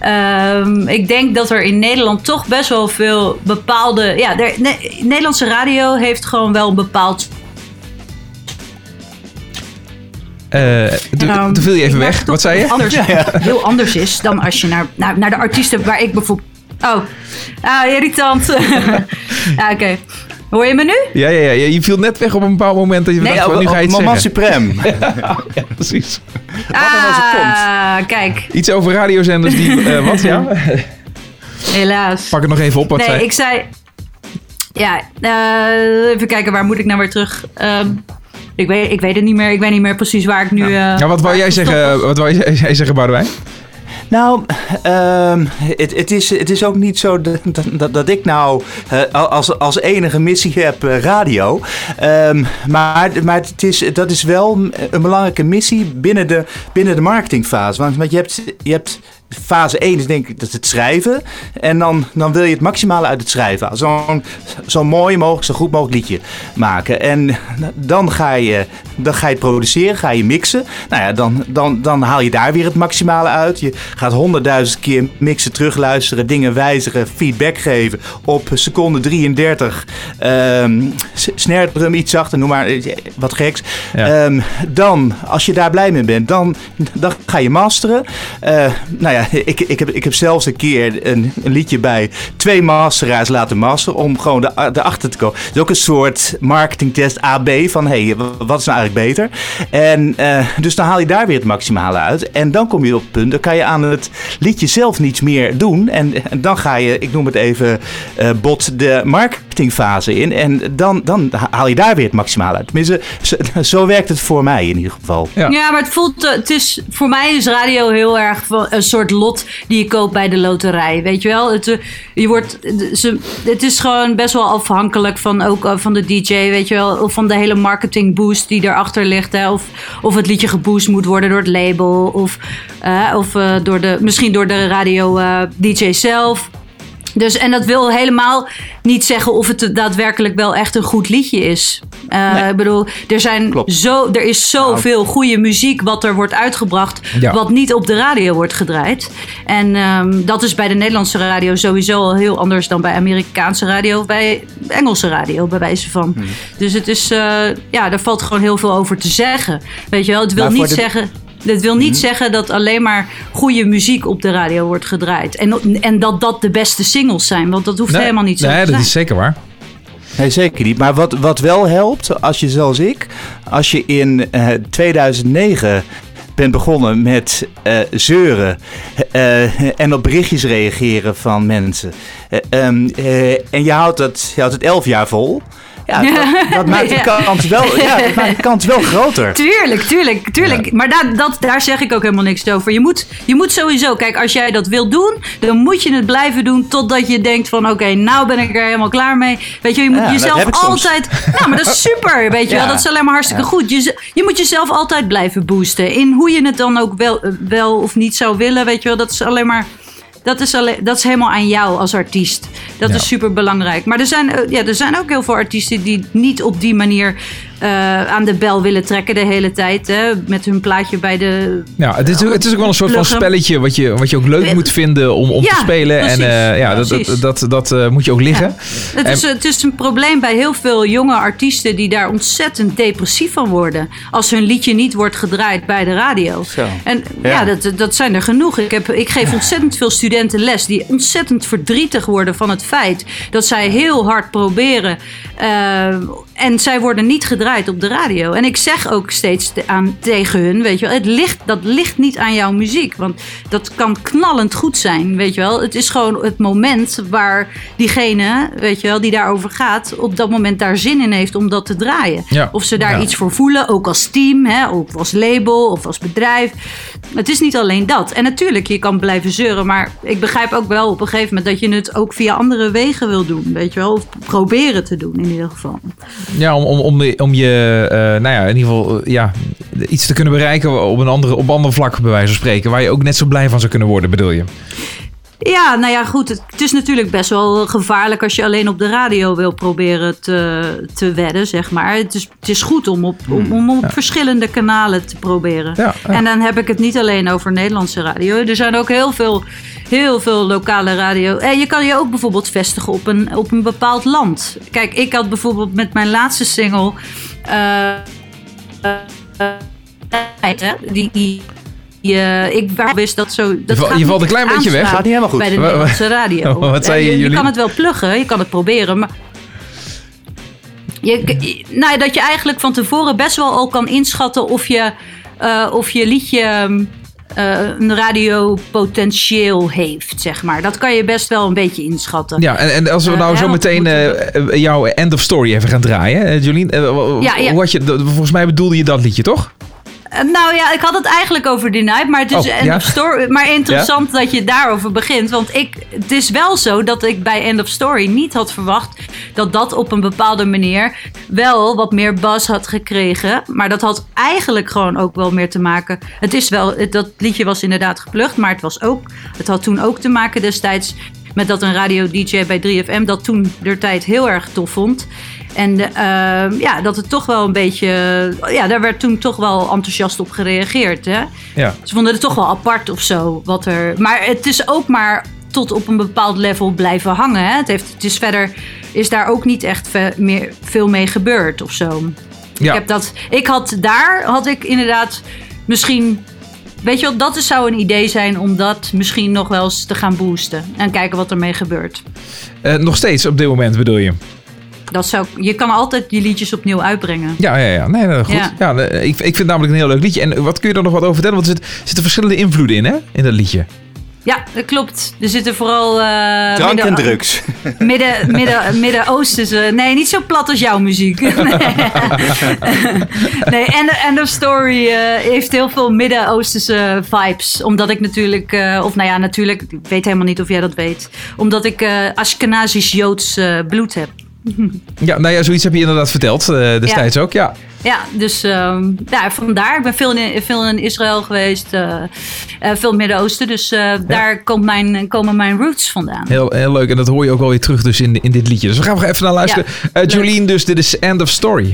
ehm, ik denk dat er in Nederland toch best wel veel bepaalde... Ja, de, ne- Nederlandse radio heeft gewoon wel een bepaald... Eh toen toen viel je even weg. Wat zei je? Anders, <laughs> Heel anders is dan als je naar, naar, naar de artiesten waar ik bijvoorbeeld... Oh, ah, irritant. <laughs> ja, oké. Hoor je me nu? Ja, ja, ja, je viel net weg op een bepaald moment dat je Nee, dacht, van, nu ga je het suprem. <laughs> ja, precies. ah, kijk. Iets over radiozenders die... eh, <laughs> wat, ja? Helaas. Pak het nog even op, wat nee, zei ik zei... Ja, eh, even kijken, waar moet ik nou weer terug? Ehm, ik, weet, ik weet het niet meer. Ik weet niet meer precies waar ik nu... eh, Ja, wat wou jij zeggen, wat wou jij jij zeggen, Boudewijn? Nou, ehm, het, is, is ook niet zo dat, dat, dat ik nou eh, als, als enige missie heb eh, radio. Ehm, maar maar het is, dat is wel een belangrijke missie binnen de, binnen de marketingfase. Want, want je hebt, je hebt fase 1 is denk ik dat het schrijven. En dan, dan wil je het maximale uit het schrijven. Zo'n zo mooi mogelijk, zo goed mogelijk liedje maken. En dan ga je, dan ga je het produceren, ga je mixen. Nou ja, dan, dan, dan haal je daar weer het maximale uit. Je gaat honderdduizend keer mixen, terugluisteren, dingen wijzigen, feedback geven. Op seconde 33. ehm s- snare drum iets zachter, noem maar eh, wat geks. Ja. Ehm, dan, als je daar blij mee bent, dan, dan ga je masteren. Eh, nou ja, ik, ik, heb, ik heb zelfs een keer een, een liedje bij twee masteraars laten masteren om gewoon de- erachter te komen. Het is ook een soort marketingtest AB van hey, wat is nou eigenlijk beter? En eh, dus dan haal je daar weer het maximale uit. En dan kom je op het punt, dan kan je aan het liedje zelf niets meer doen. En, en dan ga je, ik noem het even eh, bot, de marketingfase in. En dan, dan haal je daar weer het maximale uit. Tenminste, zo, zo werkt het voor mij in ieder geval. Ja. maar het voelt, eh, het is, voor mij is radio heel erg van een soort lot die je koopt bij de loterij. Weet je wel? Het, eh, je wordt, ze, het is gewoon best wel afhankelijk van ook eh, van de DJ, weet je wel? Of van de hele marketing boost die erachter ligt. Hè? Of, of het liedje geboost moet worden door het label. Of, eh, of door de, misschien door de radio DJ zelf. Dus, en dat wil helemaal niet zeggen of het daadwerkelijk wel echt een goed liedje is. Eh, Ik bedoel, er, zijn zo, er is zoveel goede muziek wat er wordt uitgebracht, Ja. wat niet op de radio wordt gedraaid. En ehm, dat is bij de Nederlandse radio sowieso al heel anders dan bij Amerikaanse radio of bij Engelse radio, bij wijze van. Dus het is, eh, ja, daar valt gewoon heel veel over te zeggen. Weet je wel, het wil niet de- zeggen. Dat wil niet zeggen dat alleen maar goede muziek op de radio wordt gedraaid. En, en dat dat de beste singles zijn. Want dat hoeft Nee, helemaal niet zo nee, te dat zijn. is zeker waar. Nee, zeker niet. Maar wat, wat wel helpt, als je zoals ik, als je in eh, 2009 bent begonnen met eh, zeuren eh, en op berichtjes reageren van mensen. Eh, ehm, eh, en je houdt, het, je houdt het elf jaar vol. Ja, dat, dat maakt de kans wel, ja, dat <laughs> maakt de kans wel groter. Tuurlijk, tuurlijk, tuurlijk. Maar daar, dat, daar zeg ik ook helemaal niks over. Je moet, je moet sowieso, kijk, als jij dat wil doen, dan moet je het blijven doen totdat je denkt van, oké, nou ben ik er helemaal klaar mee. Weet je, je moet Ja, jezelf altijd... Nou, maar dat is super, weet je <laughs> wel. Dat is alleen maar hartstikke goed. Je, je moet jezelf altijd blijven boosten. In hoe je het dan ook wel, eh, wel of niet zou willen, weet je wel. Dat is alleen maar... Dat is, alleen, dat is helemaal aan jou als artiest. Dat Ja. is super belangrijk. Maar er zijn, eh, ja, er zijn ook heel veel artiesten die niet op die manier eh, aan de bel willen trekken de hele tijd. Hè, met hun plaatje bij de. Ja, het is, het is ook wel een soort van spelletje wat je, wat je ook leuk moet vinden om, om Ja, te spelen. precies, en eh, ja, dat, dat, dat, dat eh, moet je ook liggen. Het is, het is een probleem bij heel veel jonge artiesten die daar ontzettend depressief van worden. Als hun liedje niet wordt gedraaid bij de radio. Zo. En ja, Ja. dat, dat zijn er genoeg. Ik, heb, ik geef ontzettend veel studenten les die ontzettend verdrietig worden van het feit dat zij heel hard proberen. eh, en zij worden niet gedraaid op de radio. En ik zeg ook steeds te- aan, tegen hun, weet je wel, het ligt, dat ligt niet aan jouw muziek. Want dat kan knallend goed zijn, weet je wel. Het is gewoon het moment waar diegene, weet je wel, die daarover gaat, op dat moment daar zin in heeft om dat te draaien. Ja. Of ze daar Ja. iets voor voelen, ook als team, hè, ook als label of als bedrijf. Het is niet alleen dat. En natuurlijk, je kan blijven zeuren, maar ik begrijp ook wel op een gegeven moment dat je het ook via andere wegen wil doen, weet je wel. Of proberen te doen in ieder geval. Ja, om, om, om, om je, eh, nou ja, in ieder geval eh, ja, iets te kunnen bereiken op een, andere, op ander vlak, bij wijze van spreken. Waar je ook net zo blij van zou kunnen worden, bedoel je? Ja, nou ja, goed. Het, is natuurlijk best wel gevaarlijk als je alleen op de radio wil proberen te, te wedden, zeg maar. Het is, het is goed om op, om, om op verschillende kanalen te proberen. Ja, ja. En dan heb ik het niet alleen over Nederlandse radio. Er zijn ook heel veel, heel veel lokale radio. En je kan je ook bijvoorbeeld vestigen op een, op een bepaald land. Kijk, ik had bijvoorbeeld met mijn laatste single. Eh, eh, die, die, die, eh, ik wist dat zo. Dat je valt een klein beetje weg. Gaat niet helemaal goed. Bij de Nederlandse radio. <laughs> Wat zei je, je, Jolien? kan het wel pluggen, je kan het proberen, maar. Je, nou, dat je eigenlijk van tevoren best wel al kan inschatten of je, eh, of je liedje ehm, eh, een radiopotentieel heeft, zeg maar. Dat kan je best wel een beetje inschatten. Ja, en, en als we Eh, nou zo meteen eh, eh, jouw end of story even gaan draaien, eh, Jolien. eh, w- w- Ja, ja. Hoe had je, volgens mij bedoelde je dat liedje, toch? Eh, Nou ja, ik had het eigenlijk over Denied, maar het is Oh, end ja? of <laughs> story. Maar interessant dat je daarover begint. Want ik, het is wel zo dat ik bij End of Story niet had verwacht dat dat op een bepaalde manier wel wat meer buzz had gekregen. Maar dat had eigenlijk gewoon ook wel meer te maken. Het is wel, het- dat liedje was inderdaad geplukt, maar het, was ook, het had toen ook te maken destijds met dat een radio-dj bij 3FM dat toen der tijd heel erg tof vond. En eh, ja, dat het toch wel een beetje. Ja, daar werd toen toch wel enthousiast op gereageerd. Hè? Ja. Ze vonden het toch wel apart of zo. Wat er, maar het is ook maar tot op een bepaald level blijven hangen. Hè? Het, heeft, het is verder. Is daar ook niet echt ve- meer, veel mee gebeurd of zo. Ja. Ik, heb dat, ik had daar, had ik inderdaad misschien. Weet je wat, dat zou een idee zijn om dat misschien nog wel eens te gaan boosten. En kijken wat ermee gebeurt. Eh, nog steeds op dit moment bedoel je? Dat zou, je kan altijd die liedjes opnieuw uitbrengen. Ja, ja, ja. Nee, nee, goed. Ja. Ja. eh, ik, ik vind het namelijk een heel leuk liedje. En wat kun je er nog wat over vertellen? Want er zit- zitten verschillende invloeden in, hè? In dat liedje. Ja, dat klopt. Er zitten vooral... eh, Drank en drugs. <laughs> Midden, midden, Midden-Oosterse... Nee, niet zo plat als jouw muziek. <laughs> nee, nee End, End of Story eh, heeft heel veel Midden-Oosterse vibes. Omdat ik natuurlijk... eh, of nou ja, natuurlijk... Ik weet helemaal niet of jij dat weet. Omdat ik eh Ashkenazisch-Joods eh, bloed heb. <laughs> Ja, nou ja, zoiets heb je inderdaad verteld eh, destijds ook. Ja. Ja, dus ehm, ja, vandaar. Ik ben veel in, veel in Israël geweest. eh, eh, veel Midden-Oosten. Dus daar komt mijn, komen mijn roots vandaan. Heel, heel leuk. En dat hoor je ook wel weer terug dus in, in dit liedje. Dus we gaan er even naar luisteren. Ja. Jolien, dus dit is End of Story.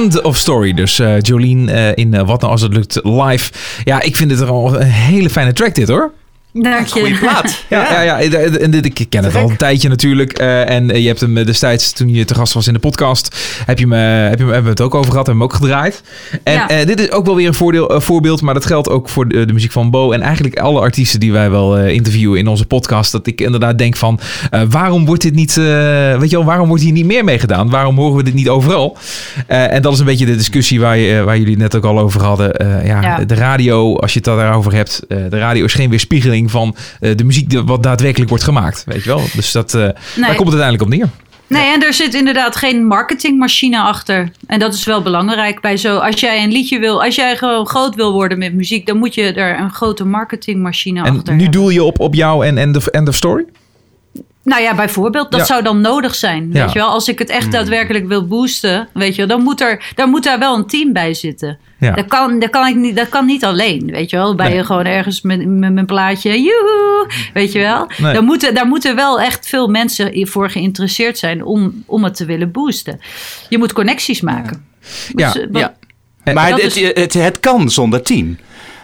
End. Of Story. Dus eh, Jolien eh, in eh, Wat nou als het lukt live. Ja, ik vind het al een hele fijne track dit hoor. Dank je. Goeie plaat. <laughs> Ja, ja. ja, en dit, ik ken het al een tijdje natuurlijk. eh, en je hebt hem destijds, toen je te gast was in de podcast, heb je hem, eh, heb je hebben we het ook over gehad, hebben we hem ook gedraaid. En Ja. eh, dit is ook wel weer een voordeel, eh, voorbeeld, maar dat geldt ook voor de, de muziek van Bo. En eigenlijk alle artiesten die wij wel eh, interviewen in onze podcast. Dat ik inderdaad denk van, eh, waarom wordt dit niet, eh, weet je wel, waarom wordt hier niet meer mee gedaan? Waarom horen we dit niet overal? Eh, en dat is een beetje de discussie waar, je, eh, waar jullie net ook al over hadden. Eh, ja, Ja. De radio, als je het daarover hebt, eh, de radio is geen weerspiegeling van eh, de muziek wat daadwerkelijk wordt gemaakt. Weet je wel? Dus dat, eh, daar komt het uiteindelijk op neer. Nee, en er zit inderdaad geen marketingmachine achter. En dat is wel belangrijk bij zo. Als jij een liedje wil, als jij gewoon groot wil worden met muziek, dan moet je er een grote marketingmachine En achter nu hebben. doel je op, op jou en end of, end of story? Nou ja, bijvoorbeeld, dat Ja. zou dan nodig zijn. Ja. Weet je wel, als ik het echt daadwerkelijk wil boosten, weet je wel, dan moet er, dan moet daar wel een team bij zitten. Ja. Dat, kan, dat, kan ik niet, dat kan niet alleen, weet je wel. Bij Nee. je gewoon ergens met, met mijn plaatje, joehoe, weet je wel. Nee. Dan moeten, daar moeten wel echt veel mensen voor geïnteresseerd zijn om, om het te willen boosten. Je moet connecties maken. Ja. Dus, eh, Ja. Maar dat het, is- het, het, het kan zonder team.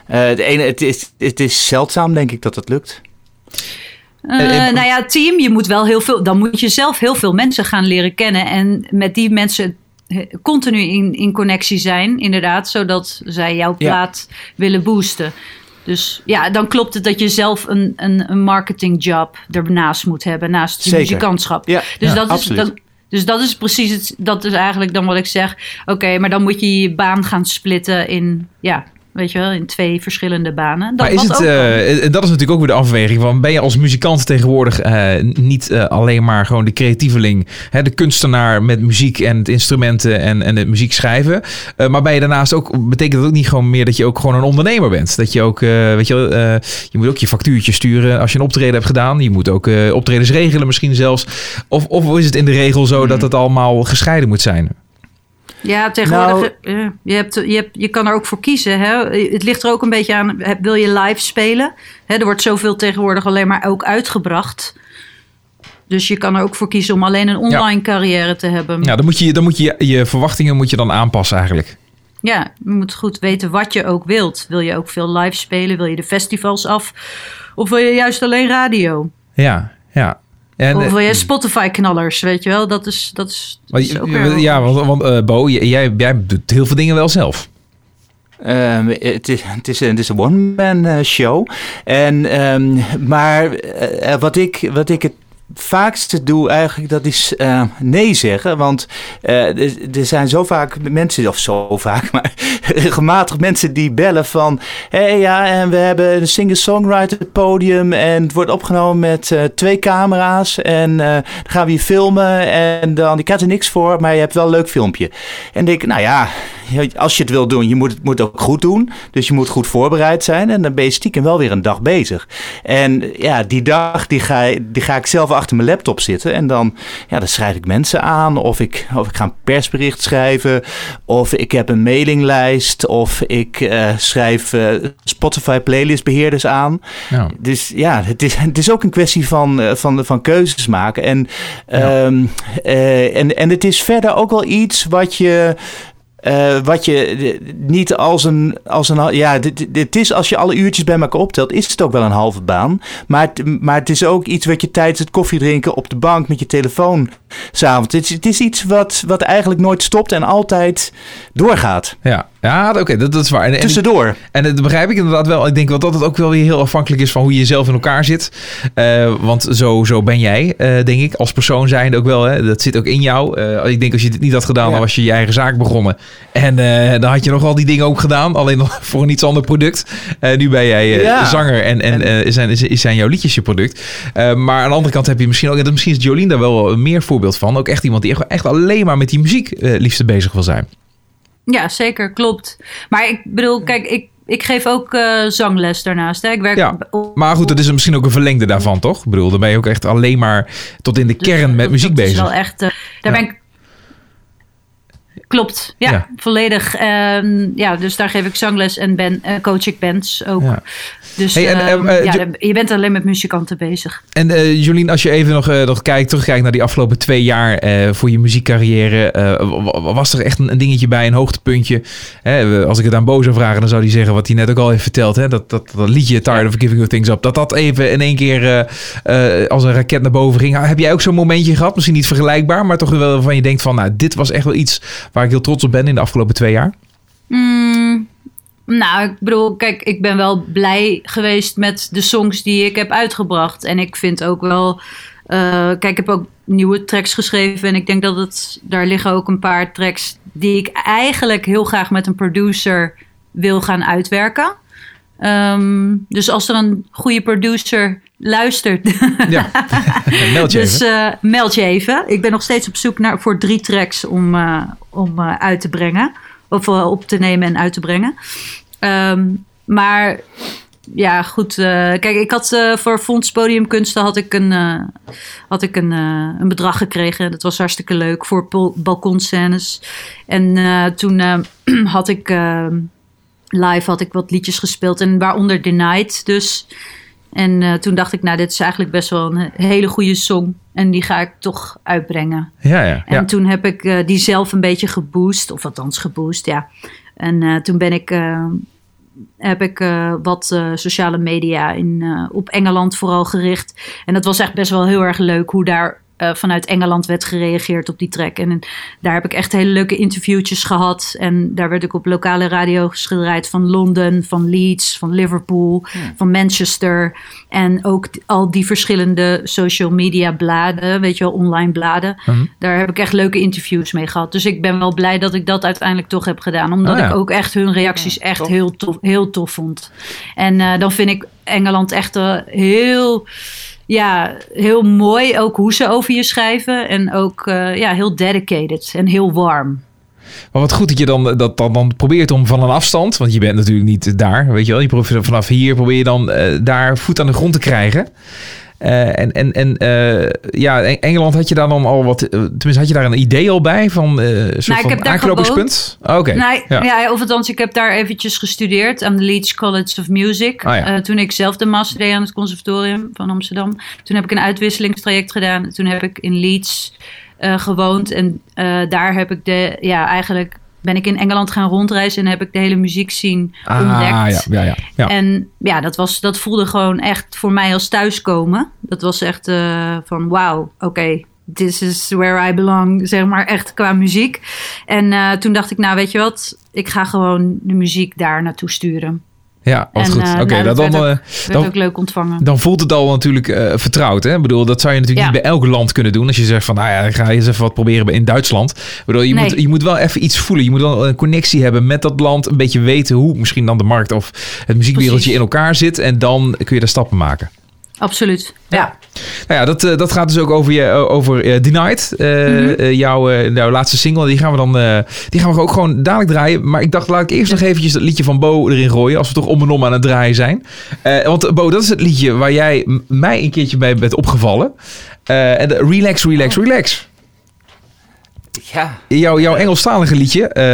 Eh, de ene, het, is, het is zeldzaam, denk ik, dat het lukt. Eh, Eh, eh, nou ja, team, je moet wel heel veel. Dan moet je zelf heel veel mensen gaan leren kennen. En met die mensen eh, continu in, in connectie zijn, inderdaad, zodat zij jouw Ja. plaat willen boosten. Dus ja, dan klopt het dat je zelf een, een, een marketingjob ernaast moet hebben, naast je muzikantschap. Ja, dus, ja, dat is, dus dat is precies het. Dat is eigenlijk dan wat ik zeg. Oké, maar dan moet je je baan gaan splitten in, ja, weet je wel, in twee verschillende banen. Dat, Maar is het, eh, en dat is natuurlijk ook weer de afweging van ben je als muzikant tegenwoordig eh, niet eh, alleen maar gewoon de creatieveling, hè, de kunstenaar met muziek en het instrumenten en, en het muziek schrijven, Eh, maar ben je daarnaast ook betekent dat ook niet gewoon meer dat je ook gewoon een ondernemer bent, dat je ook eh, weet je, wel, eh, je moet ook je factuurtje sturen als je een optreden hebt gedaan, je moet ook eh, optredens regelen misschien zelfs, of, of is het in de regel zo dat het allemaal gescheiden moet zijn? Ja, tegenwoordig. Nou- eh, je, hebt, je, hebt, je kan er ook voor kiezen. Hè? Het ligt er ook een beetje aan. Wil je live spelen? Hè, er wordt zoveel tegenwoordig alleen maar ook uitgebracht. Dus je kan er ook voor kiezen om alleen een online carrière te hebben. Ja, dan moet je, dan moet je je verwachtingen moet je dan aanpassen eigenlijk. Ja, je moet goed weten wat je ook wilt. Wil je ook veel live spelen? Wil je de festivals af? Of wil je juist alleen radio? Ja, ja. En, of wil je Spotify-knallers? Weet je wel, dat is, dat is, dat ook weer- ja, want, want eh, Bo, jij, jij doet heel veel dingen wel zelf. Ehm, het, is, het, is, een- het is een one-man eh, show. En, ehm, maar eh, eh, wat, ik, wat ik het vaakste doe eigenlijk, dat is eh, nee zeggen. Want eh, er, zijn zo vaak mensen, of zo vaak, <laughs> maar regelmatig mensen die bellen van... Hé hey, ja, en we hebben een singer-songwriter podium en het wordt opgenomen met eh, twee camera's. En dan gaan we je filmen en dan, ik had er niks voor, maar je hebt wel een leuk filmpje. En denk, nou ja, als je het wil doen, je moet het moet ook goed doen. Dus je moet goed voorbereid zijn en dan ben je stiekem wel weer een dag bezig. En ja, die dag die ga, die ga ik zelf achter mijn laptop zitten en dan, ja, dan schrijf ik mensen aan of ik, of ik ga een persbericht schrijven of ik heb een mailinglijst of ik eh, schrijf eh, Spotify playlistbeheerders aan. Ja. Dus ja, het is, het is ook een kwestie van, eh, van, van keuzes maken. En, ehm, eh, en, en het is verder ook wel iets wat je. Eh, wat je niet als een, als een. Ja, dit is als je alle uurtjes bij elkaar optelt, is het ook wel een halve baan. Maar het, maar het is ook iets wat je tijdens het koffiedrinken op de bank met je telefoon s'avonds. Het, het is iets wat, wat eigenlijk nooit stopt en altijd doorgaat. Ja, ja oké, dat, dat is waar. En, en, Tussendoor. en dat begrijp ik inderdaad wel. Ik denk wel dat het ook wel weer heel afhankelijk is van hoe je zelf in elkaar zit. Eh, want zo, zo ben jij, eh, denk ik, als persoon zijnde ook wel. Hè? Dat zit ook in jou. Eh, ik denk als je dit niet had gedaan, dan was je je eigen zaak begonnen. En dan had je nog al die dingen ook gedaan, alleen nog <laughs> voor een iets ander product. Nu ben jij Ja. zanger en, en, zijn, zijn jouw liedjes je product. Maar aan de andere kant heb je misschien ook, en misschien is Jolien daar wel een meer voorbeeld van. Ook echt iemand die echt, echt alleen maar met die muziek liefste bezig wil zijn. Ja, zeker, klopt. Maar ik bedoel, kijk, ik, ik geef ook eh, zangles daarnaast. Hè. Ik werk Ja, maar goed, dat is misschien ook een verlengde daarvan, toch? Ik bedoel, dan ben je ook echt alleen maar tot in de kern met muziek dat is bezig. wel echt. eh, daar Ja. ben ik. Klopt, ja, Ja. volledig. Ehm, ja, dus daar geef ik zangles en ben, eh, coach ik bands ook. Ja. Dus Hey, en, ehm, eh, eh, ja, Jo- je bent alleen met muzikanten bezig. En eh, Jolien, als je even nog, eh, nog kijkt, terugkijkt naar die afgelopen twee jaar eh, voor je muziekcarrière. eh, was er echt een, een dingetje bij, een hoogtepuntje? Hè, als ik het aan Bo zou vragen, dan zou hij zeggen wat hij net ook al heeft verteld. Hè, dat, dat, dat liedje Tired of Giving You Things Up, dat dat even in één keer eh, eh, als een raket naar boven ging. Heb jij ook zo'n momentje gehad? Misschien niet vergelijkbaar, maar toch wel waarvan je denkt van, nou, dit was echt wel iets waar ik heel trots op ben in de afgelopen twee jaar. Mm, nou, ik bedoel, kijk, ik ben wel blij geweest met de songs die ik heb uitgebracht. En ik vind ook wel. eh, kijk, ik heb ook nieuwe tracks geschreven. En ik denk dat het. Daar liggen ook een paar tracks die ik eigenlijk heel graag met een producer wil gaan uitwerken. Ehm, dus als er een goede producer luistert, <laughs> Ja, meld je dus even. eh, meld je even. Ik ben nog steeds op zoek naar, voor drie tracks om, eh, om eh, uit te brengen. Of op te nemen en uit te brengen. Ehm, maar ja, goed. kijk, ik had voor Fonds Podiumkunsten had ik een, had ik een, een bedrag gekregen. Dat was hartstikke leuk voor balkonscènes. En toen <clears throat> had ik eh, live had ik wat liedjes gespeeld. En waaronder The Night dus. En eh, toen dacht ik, nou, dit is eigenlijk best wel een hele goede song. En die ga ik toch uitbrengen. Ja, ja. En ja. toen heb ik eh, die zelf een beetje geboost. Of althans geboost, ja. En eh, toen ben ik, heb ik wat sociale media in, op Engeland vooral gericht. En dat was echt best wel heel erg leuk hoe daar eh, vanuit Engeland werd gereageerd op die track. En, daar heb ik echt hele leuke interviewtjes gehad. En daar werd ik op lokale gedraaid van Londen, van Leeds, van Liverpool, van Manchester. En ook al die verschillende social media bladen, weet je wel, online bladen. Mhm. Daar heb ik echt leuke interviews mee gehad. Dus ik ben wel blij dat ik dat uiteindelijk toch heb gedaan. Omdat Oh ja. ik ook echt hun reacties echt heel tof, heel tof vond. En eh, dan vind ik Engeland echt eh, heel, ja, heel mooi. Ook hoe ze over je schrijven. En ook eh, ja, heel dedicated en heel warm. Maar wat goed dat je dan, dat, dan, dan probeert om van een afstand, want je bent natuurlijk niet daar, weet je wel. Je probeert vanaf hier probeer je dan eh, daar voet aan de grond te krijgen. Eh, en en, en eh, ja, Eng- Engeland had je daar dan al wat, eh, tenminste had je daar een idee al bij van een soort Nou, ik van heb daar aanknopingspunt? Oh, Oké. Nee, ja. ja. of althans, ik heb daar eventjes gestudeerd aan de Leeds College of Music. Ah, ja. Toen ik zelf de master deed aan het conservatorium van Amsterdam. Toen heb ik een uitwisselingstraject gedaan. Toen heb ik in Leeds gewoond. En daar heb ik de, ja, eigenlijk ben ik in Engeland gaan rondreizen en heb ik de hele muziek zien Ah, ontdekt. ja, ja, ja. ja. En ja, dat, was, dat voelde gewoon echt voor mij als thuiskomen. Dat was echt eh, van wauw, oké, this is where I belong, zeg maar echt qua muziek. En eh, toen dacht ik, nou weet je wat, ik ga gewoon de muziek daar naartoe sturen. Ja, wat en, goed. eh, Oké, nou, dat dat dan, werd, ook, eh, werd dan, ook leuk ontvangen. dan voelt het al natuurlijk eh, vertrouwd. Hè? Ik bedoel, dat zou je natuurlijk Ja. niet bij elk land kunnen doen. Als je zegt van, nou ja, ga eens even wat proberen in Duitsland. Ik bedoel, je, Nee. moet, je moet wel even iets voelen. Je moet wel een connectie hebben met dat land. Een beetje weten hoe misschien dan de markt of het muziekwereldje Precies. in elkaar zit. En dan kun je daar stappen maken. Absoluut, ja. Nou ja, dat, eh, dat gaat dus ook over, je, over eh, The Night. Eh, Mhm. jouw, jouw laatste single. Die gaan we dan die gaan we ook gewoon dadelijk draaien. Maar ik dacht, laat ik eerst nog eventjes dat liedje van Bo erin gooien. Als we toch om en om aan het draaien zijn. Want Bo, dat is het liedje waar jij mij een keertje bij bent opgevallen. En de relax, relax, relax. Ja. Jouw, jouw Engelstalige liedje, eh,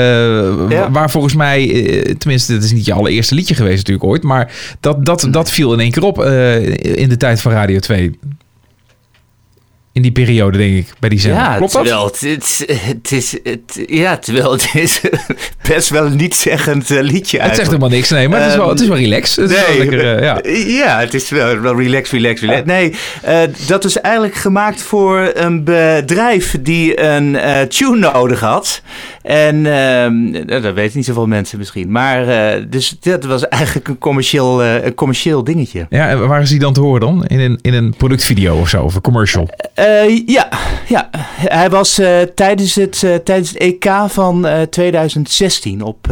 Ja. waar volgens mij, eh, tenminste, het is niet je allereerste liedje geweest natuurlijk ooit, maar dat, dat, dat viel in één keer op eh, in de tijd van Radio 2. In die periode, denk ik, bij die zender. Ja, Klopt dat? terwijl het, het, het is, het, ja, terwijl het is <laughs> best wel een niet-zeggend eh, liedje Het zegt helemaal niks, nee, maar het is wel, het is wel relaxed. Het is wel lekker, eh, ja. ja, het is wel, wel relax, relax, relax. Nee, eh, dat is eigenlijk gemaakt voor een bedrijf die een eh, tune nodig had. En ehm, dat weten niet zoveel mensen misschien. Maar eh, dus dat was eigenlijk een commercieel, eh, een commercieel dingetje. Ja, en waar is die dan te horen dan? In een, in een productvideo of zo, of een commercial? Eh, ja, ja, hij was tijdens, het, tijdens het EK van eh, 2016 op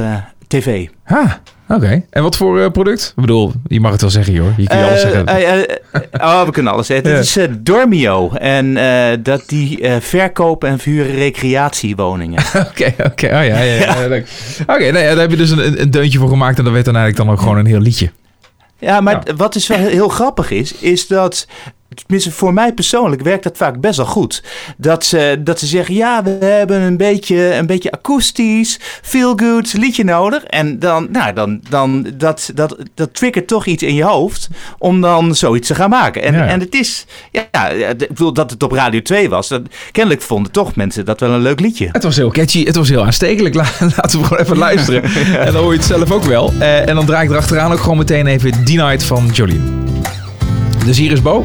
tv. Ah, oké. En wat voor eh, product? Ik bedoel, je mag het wel zeggen, joh. Je kunt alles Eh, zeggen. eh, eh, oh, we kunnen alles zeggen. Ja. Het is Dormio. En eh, dat die eh, verkopen en verhuren recreatiewoningen. <laughs> Oké, oké. Oh ja, ja, ja. ja, leuk. Oké, nou ja, daar heb je dus een, een deuntje voor gemaakt en dat werd dan eigenlijk dan ook gewoon een heel liedje. Ja, maar wat dus wel heel, heel grappig is, is dat tenminste voor mij persoonlijk werkt dat vaak best wel goed. Dat ze, dat ze zeggen, ja, we hebben een beetje, een beetje akoestisch, feel-good liedje nodig. En dan, nou, dan, dan dat, dat, dat triggert toch iets in je hoofd om dan zoiets te gaan maken. En, Ja. en het is, ja, ik bedoel dat het op Radio 2 was. Dat, kennelijk vonden toch mensen dat wel een leuk liedje. Het was heel catchy, het was heel aanstekelijk. <laughs> La- Laten we gewoon even luisteren. En dan hoor je het zelf ook wel. Eh, en dan draai ik erachteraan ook gewoon meteen even D-Night van Jolien. Dus hier is Bo.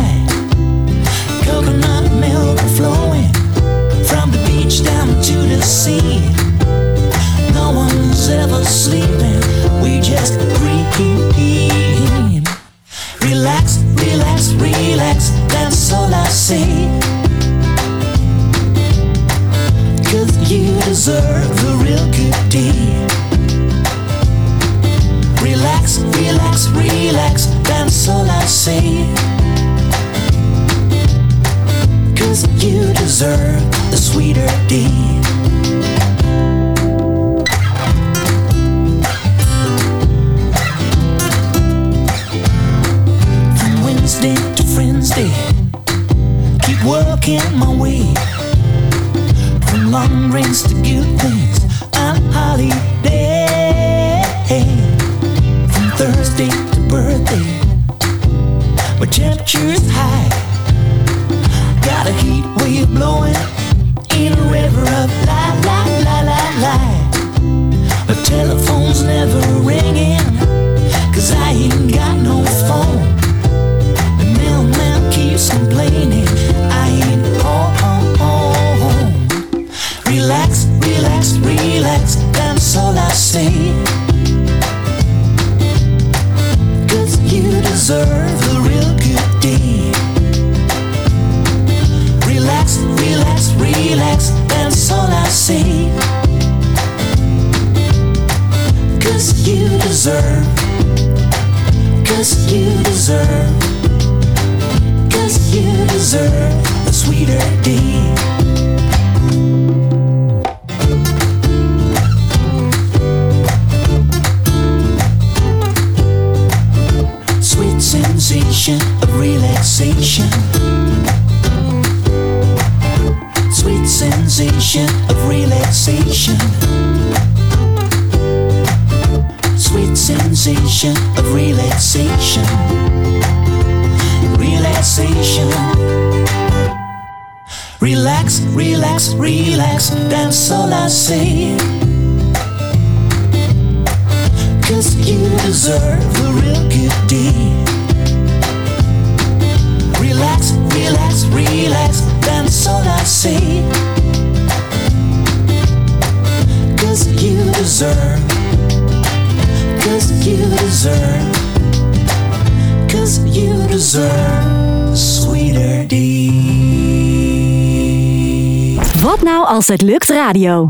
to you deserve a real good day. Relax, relax, relax, that's all I say. Cause you deserve, cause you deserve, cause you deserve sweeter day. Wat nou als het lukt radio?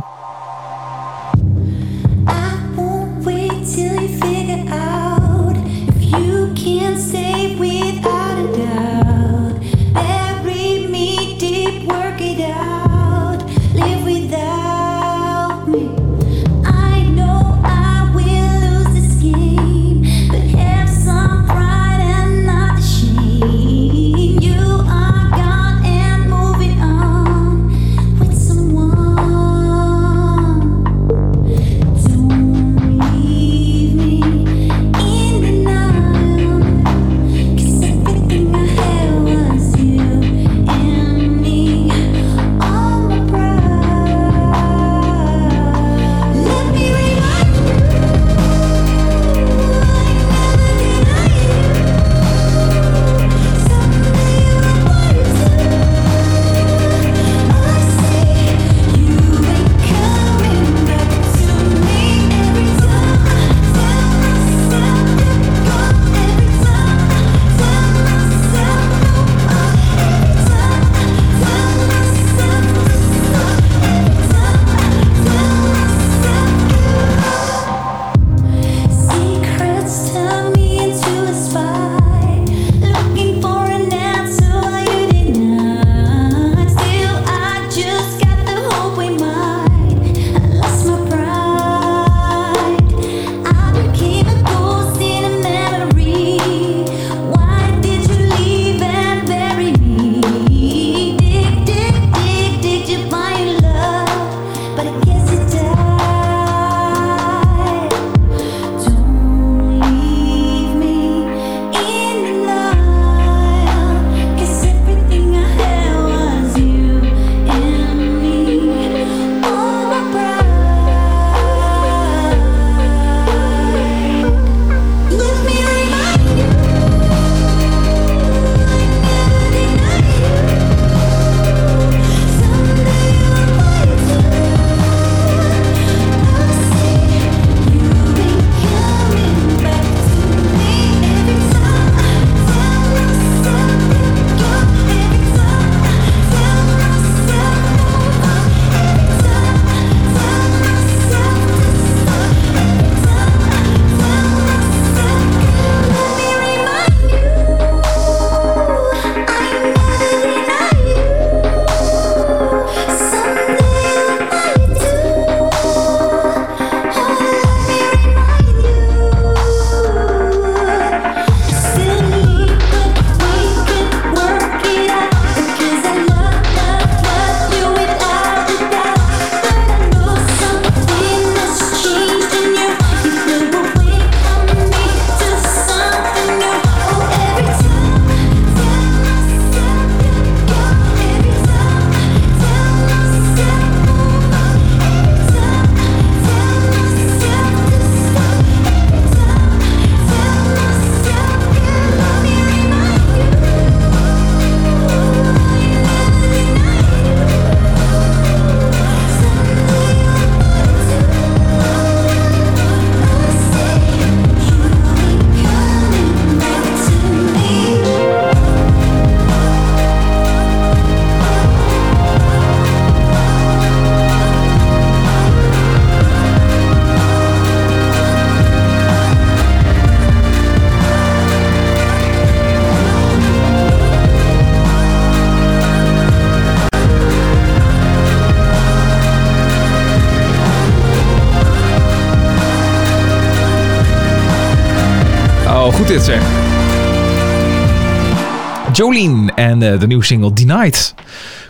Jolien en eh, de nieuwe single Denied.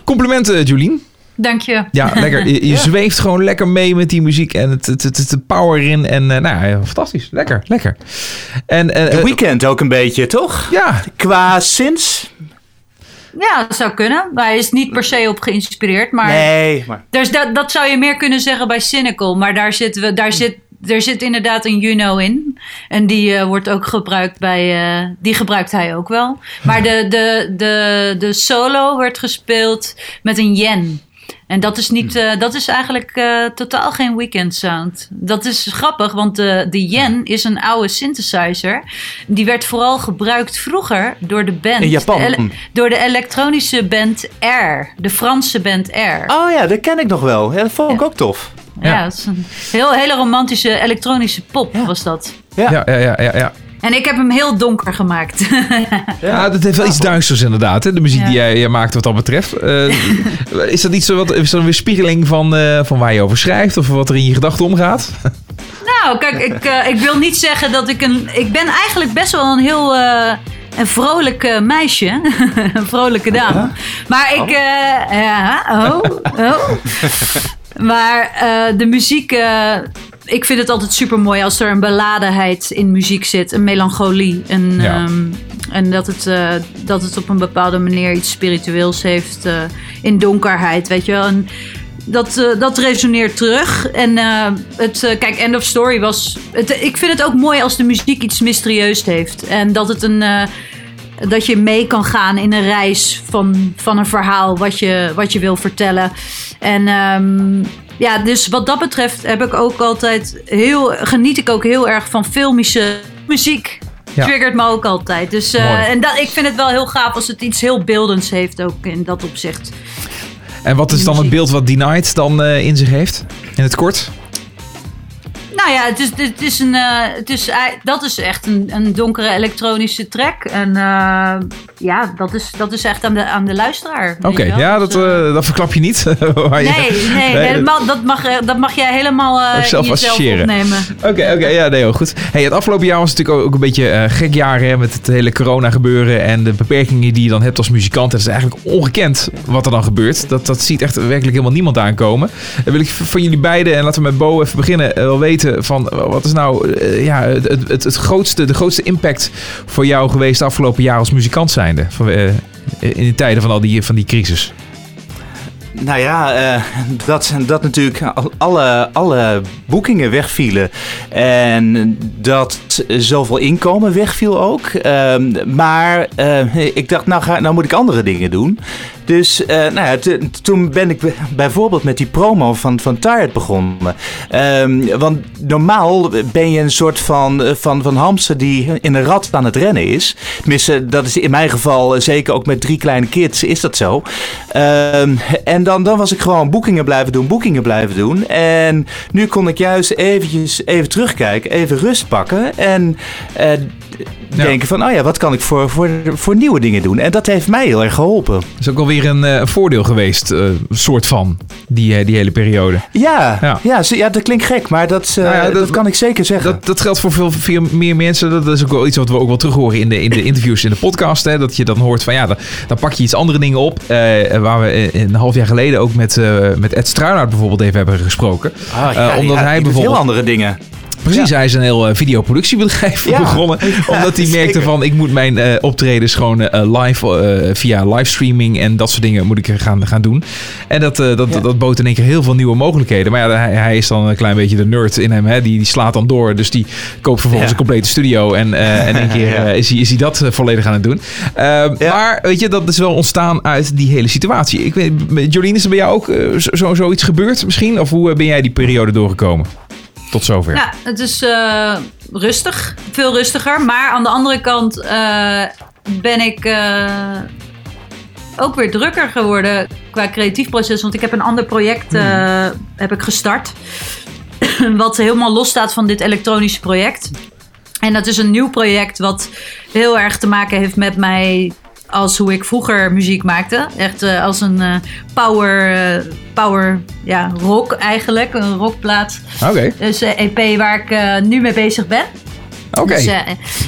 Complimenten Jolien. Dank je. Ja, <laughs> lekker. Je, je zweeft gewoon lekker mee met die muziek en het, het, het, het- de power in. En eh, nou ja, fantastisch. Lekker, lekker. En, eh, The eh, Weeknd ook een beetje, toch? Ja. Qua sins? Ja, dat zou kunnen. Maar hij is niet per se op geïnspireerd. Maar Nee, maar... Dus dat, dat zou je meer kunnen zeggen bij Cynical. Maar daar zitten we, daar zit, er zit inderdaad een know in. En die eh, wordt ook gebruikt bij. eh, die gebruikt hij ook wel. Maar de, de, de, de solo werd gespeeld met een yen. En dat is, niet, eh, dat is eigenlijk totaal geen weekend sound. Dat is grappig, want de, de yen is een oude synthesizer. Die werd vooral gebruikt vroeger door de band. In Japan. de ele- door de elektronische band Air. De Franse band Air. Oh ja, dat ken ik nog wel. Ja, dat vond ik ook tof. Ja, is een heel, hele romantische elektronische pop was dat. ja, ja, ja, ja, ja. En ik heb hem heel donker gemaakt. <laughs> Ja, dat heeft wel iets duisters inderdaad. Hè? De muziek Ja. die jij, jij maakt wat dat betreft. Eh, <laughs> is dat iets zo wat, is dat een weerspiegeling van, eh, van waar je over schrijft? Of wat er in je gedachten omgaat? <laughs> nou, kijk, ik, eh, ik wil niet zeggen dat ik een... Ik ben eigenlijk best wel een heel... eh, een vrolijk eh, meisje. een vrolijke dame. Maar ik... eh, ja, oh, oh. Maar eh, de muziek... eh, ik vind het altijd super mooi als er een beladenheid in muziek zit. Een melancholie. Een, Ja. ehm, en dat het, eh, dat het op een bepaalde manier iets spiritueels heeft. in donkerheid, weet je wel. En dat, dat resoneert terug. En het, kijk, End of Story was... Het, ik vind het ook mooi als de muziek iets mysterieus heeft. En dat het een... dat je mee kan gaan in een reis van, van een verhaal wat je, wat je wil vertellen. En ehm, ja, dus wat dat betreft heb ik ook altijd heel, geniet ik ook heel erg van filmische muziek. Ja. Triggert me ook altijd. Dus, eh, en dat, ik vind het wel heel gaaf als het iets heel beeldends heeft ook in dat opzicht. En wat is dan het beeld wat Denied dan eh, in zich heeft? In het kort? Nou ja, het is, het is een, eh, het is, ei- dat is echt een, een donkere elektronische track. En eh, ja, dat is, dat is echt aan de, aan de luisteraar. Oké, ja, Dus, dat, eh, eh, dat verklap je niet. <laughs> Je- Nee, nee, dat, mag, eh, dat mag jij helemaal eh, Zelf jezelf associëren. opnemen. Oké, oké, ja, nee, heel goed. Hey, het afgelopen jaar was natuurlijk ook, een beetje eh gek jaar hè, met het hele corona gebeuren en de beperkingen die je dan hebt als muzikant. Het is eigenlijk ongekend wat er dan gebeurt. Dat, dat ziet echt werkelijk helemaal niemand aankomen. Dan wil ik van jullie beiden, en laten we met Bo even beginnen, eh, wel weten van eh, wat is nou eh, ja, het, het, het, grootste, de grootste impact voor jou geweest de afgelopen jaar als muzikant zijnde? Van, eh, in de tijden van al die, van die crisis. Nou ja, dat, dat natuurlijk al- alle, alle boekingen wegvielen. En dat zoveel inkomen wegviel ook. Ehm, maar ik dacht, nou, ga, nou moet ik andere dingen doen. Dus eh, nou ja, toen ben ik bijvoorbeeld met die promo van, van Tired begonnen. Ehm, want normaal ben je een soort van, eh, van, van hamster die in een rat aan het rennen is. Tenminste, dat is in mijn geval, eh, zeker ook met drie kleine kids, is dat zo. Ehm, en dan, dan was ik gewoon boekingen blijven doen, boekingen blijven doen. En nu kon ik juist eventjes even terugkijken, even rust pakken. En denken van, oh ja, wat kan ik voor, voor, voor nieuwe dingen doen? En dat heeft mij heel erg geholpen. Dat is ook wel weer een eh, voordeel geweest, eh, soort van, die, eh, die hele periode. Ja, Ja. ja. zo- ja, dat klinkt gek, maar dat, Nou ja, dat, dat- kan ik zeker zeggen. Dat, dat geldt voor veel, veel meer mensen. Dat is ook wel iets wat we ook wel terug horen in de, in de interviews in de podcast. Hè, dat je dan hoort van ja, dan, dan pak je iets andere dingen op. waar we een half jaar geleden ook met, met Ed Struinhout bijvoorbeeld even hebben gesproken. Ah, Eh, omdat ja, hij bijvoorbeeld. heel andere dingen. Precies, hij is een heel eh, videoproductiebedrijf Ja. <laughs> begonnen. omdat hij merkte zeker. van ik moet mijn eh, optredens gewoon eh, live via livestreaming en dat soort dingen moet ik gaan, gaan doen. En dat, eh, dat, dat bood in één keer heel veel nieuwe mogelijkheden. Maar ja, hij, hij is dan een klein beetje de nerd in hem. Hè? Die, die slaat dan door. Dus die koopt vervolgens een complete studio. En, en in één <laughs> keer is, hij, is hij dat volledig aan het doen. Eh, Maar weet je, dat is wel ontstaan uit die hele situatie. Ik weet, Jolien, is er bij jou ook zo, zo- zoiets gebeurd misschien? Of hoe ben jij die periode doorgekomen? Tot zover. Ja, het is eh, rustig. Veel rustiger. Maar aan de andere kant eh, ben ik eh, ook weer drukker geworden qua creatief proces. Want ik heb een ander project eh, heb ik gestart. <clears throat> wat helemaal los staat van dit elektronische project. En dat is een nieuw project wat heel erg te maken heeft met mij als hoe ik vroeger muziek maakte. Echt eh, als een eh, power, eh, power ja, rock eigenlijk, een rockplaat. Oké. Dus EP waar ik nu mee bezig ben. Oké. Dus, eh,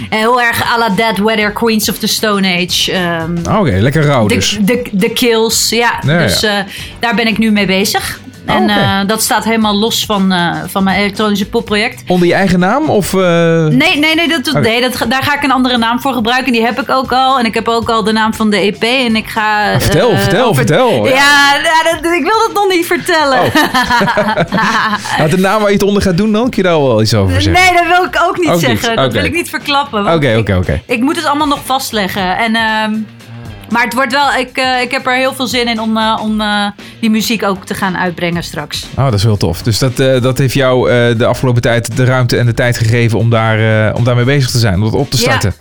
heel erg à la Dead Weather, Queens of the Stone Age. ehm, Oké, lekker rauw dus. de, de, de kills, ja. Dus ja. daar ben ik nu mee bezig. En oké. eh, dat staat helemaal los van, eh, van mijn elektronische popproject. Onder je eigen naam of... eh, Nee, nee, nee, dat, Oké. nee dat, daar ga ik een andere naam voor gebruiken. Die heb ik ook al. En ik heb ook al de naam van de EP. En ik ga. Ah, vertel, vertel, over- vertel. Ja, ja, dat, ik wil dat nog niet vertellen. Oh. <laughs> nou, de naam waar je het onder gaat doen dan? Kun je daar wel iets over zeggen? nee, dat wil ik ook niet Ook niet, zeggen. Dat wil ik niet verklappen. Oké, oké, oké. Ik moet het allemaal nog vastleggen. En, ehm, maar het wordt wel. Ik, eh, ik heb er heel veel zin in om, eh, om eh, die muziek ook te gaan uitbrengen straks. Oh, dat is heel tof. Dus dat, dat heeft jou de afgelopen tijd de ruimte en de tijd gegeven om, daar, om daarmee bezig te zijn, om dat op te starten.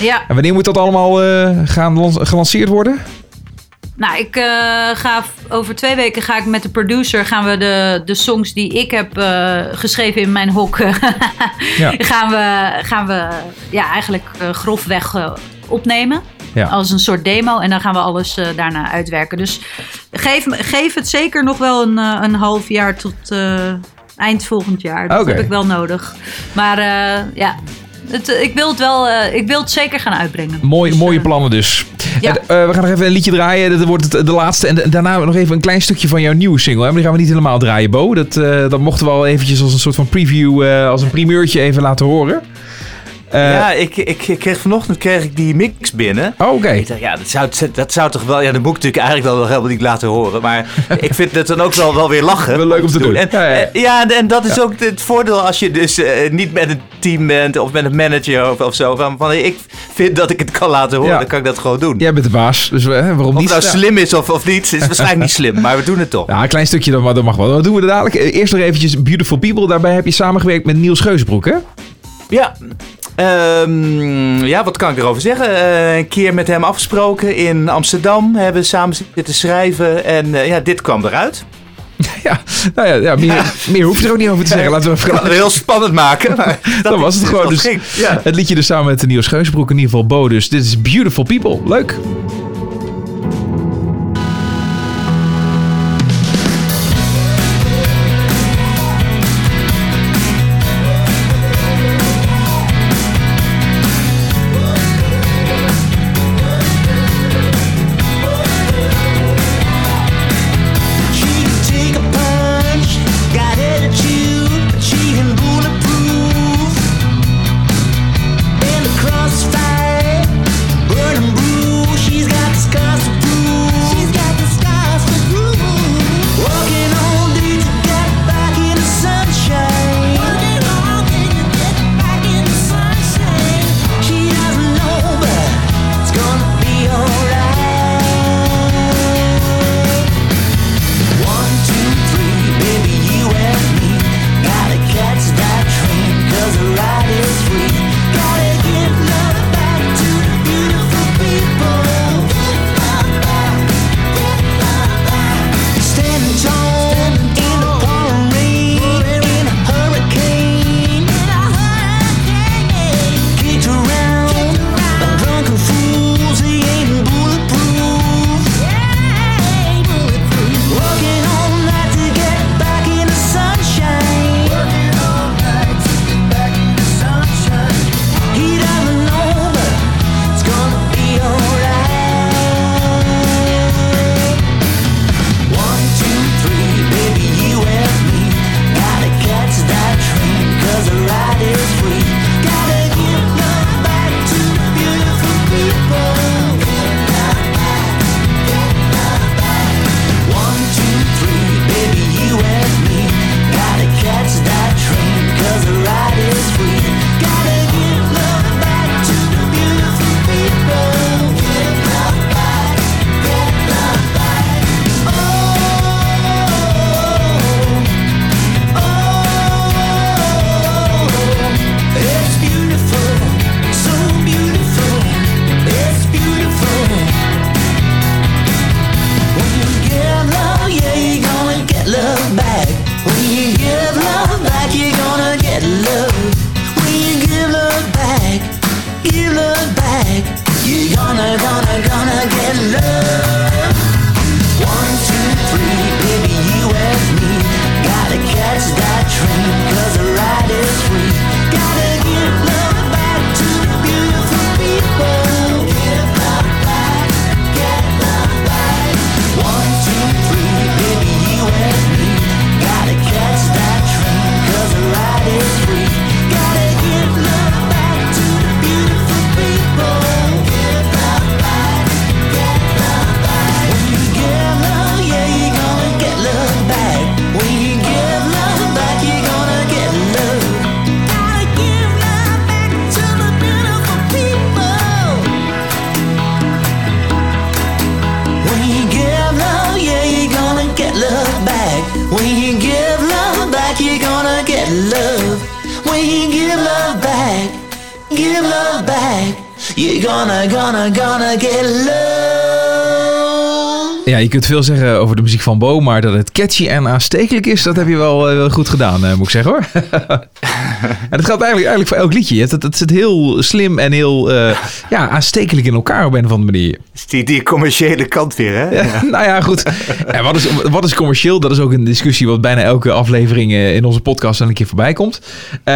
Ja. En wanneer moet dat allemaal gaan gelanceerd worden? Nou, ik ga over twee weken ga ik met de producer gaan we de, de songs die ik heb geschreven in mijn hok <laughs> Ja. gaan we gaan we ja eigenlijk grofweg opnemen Ja. als een soort demo en dan gaan we alles eh, daarna uitwerken. Dus geef geef het zeker nog wel een, eh, een half jaar tot eh, eind volgend jaar. Dat heb ik wel nodig. Maar ja. Het, ik, wil het wel, ik wil het zeker gaan uitbrengen. Mooi, mooie plannen dus. Ja. En, we gaan nog even een liedje draaien. Dat wordt het, de laatste. En da- daarna nog even een klein stukje van jouw nieuwe single. Hè? Maar die gaan we niet helemaal draaien, Bo. Dat, dat mochten we al eventjes als een soort van preview, als een primeurtje even laten horen. Eh, ja, ik, ik, ik kreeg vanochtend kreeg ik die mix binnen. Oh, oké. Ik dacht, ja, dat zou, dat zou toch wel... Ja, dat moet ik natuurlijk eigenlijk wel helemaal niet laten horen. Maar <laughs> ik vind het dan ook wel, wel weer lachen. Wel leuk om te doen. En, Ja, ja. eh, ja, en, dat is ook het voordeel als je dus eh, niet met een team bent of met een manager of, of zo. Van, van, ik vind dat ik het kan laten horen, dan kan ik dat gewoon doen. Jij bent de baas, dus eh, waarom of niet? het nou slim is of, of niet, is waarschijnlijk niet <laughs> slim. Maar we doen het toch. Ja, een klein stukje, dan, dat mag wel. Wat doen we dadelijk? Eerst nog eventjes Beautiful People. Daarbij heb je samengewerkt met Niels Geusbroek, hè? Ja. Ehm, ja, wat kan ik erover zeggen? Eh, een keer met hem afgesproken in Amsterdam. Hebben we samen zitten schrijven. En eh, ja, dit kwam eruit. <laughs> Ja, nou ja, ja, meer, <laughs> meer hoef je er ook niet over te zeggen. Laten we het heel spannend maken. Maar <laughs> dat was het gewoon. Dus ging. Ja. Het liedje dus samen met Niels Geusbroek, in ieder geval Bo. Dus dit is Beautiful People. Leuk. Je kunt veel zeggen over de muziek van Bo, maar dat het catchy en aanstekelijk is, dat heb je wel, eh, wel goed gedaan, eh, moet ik zeggen hoor. <laughs> en dat geldt eigenlijk, eigenlijk voor elk liedje. Het, het, het zit heel slim en heel eh, <laughs> ja, aanstekelijk in elkaar op een of andere manier. is die, die commerciële kant weer, hè? <laughs> Ja, nou ja, goed. En wat, is, wat is commercieel? Dat is ook een discussie wat bijna elke aflevering eh, in onze podcast een keer voorbij komt. Eh,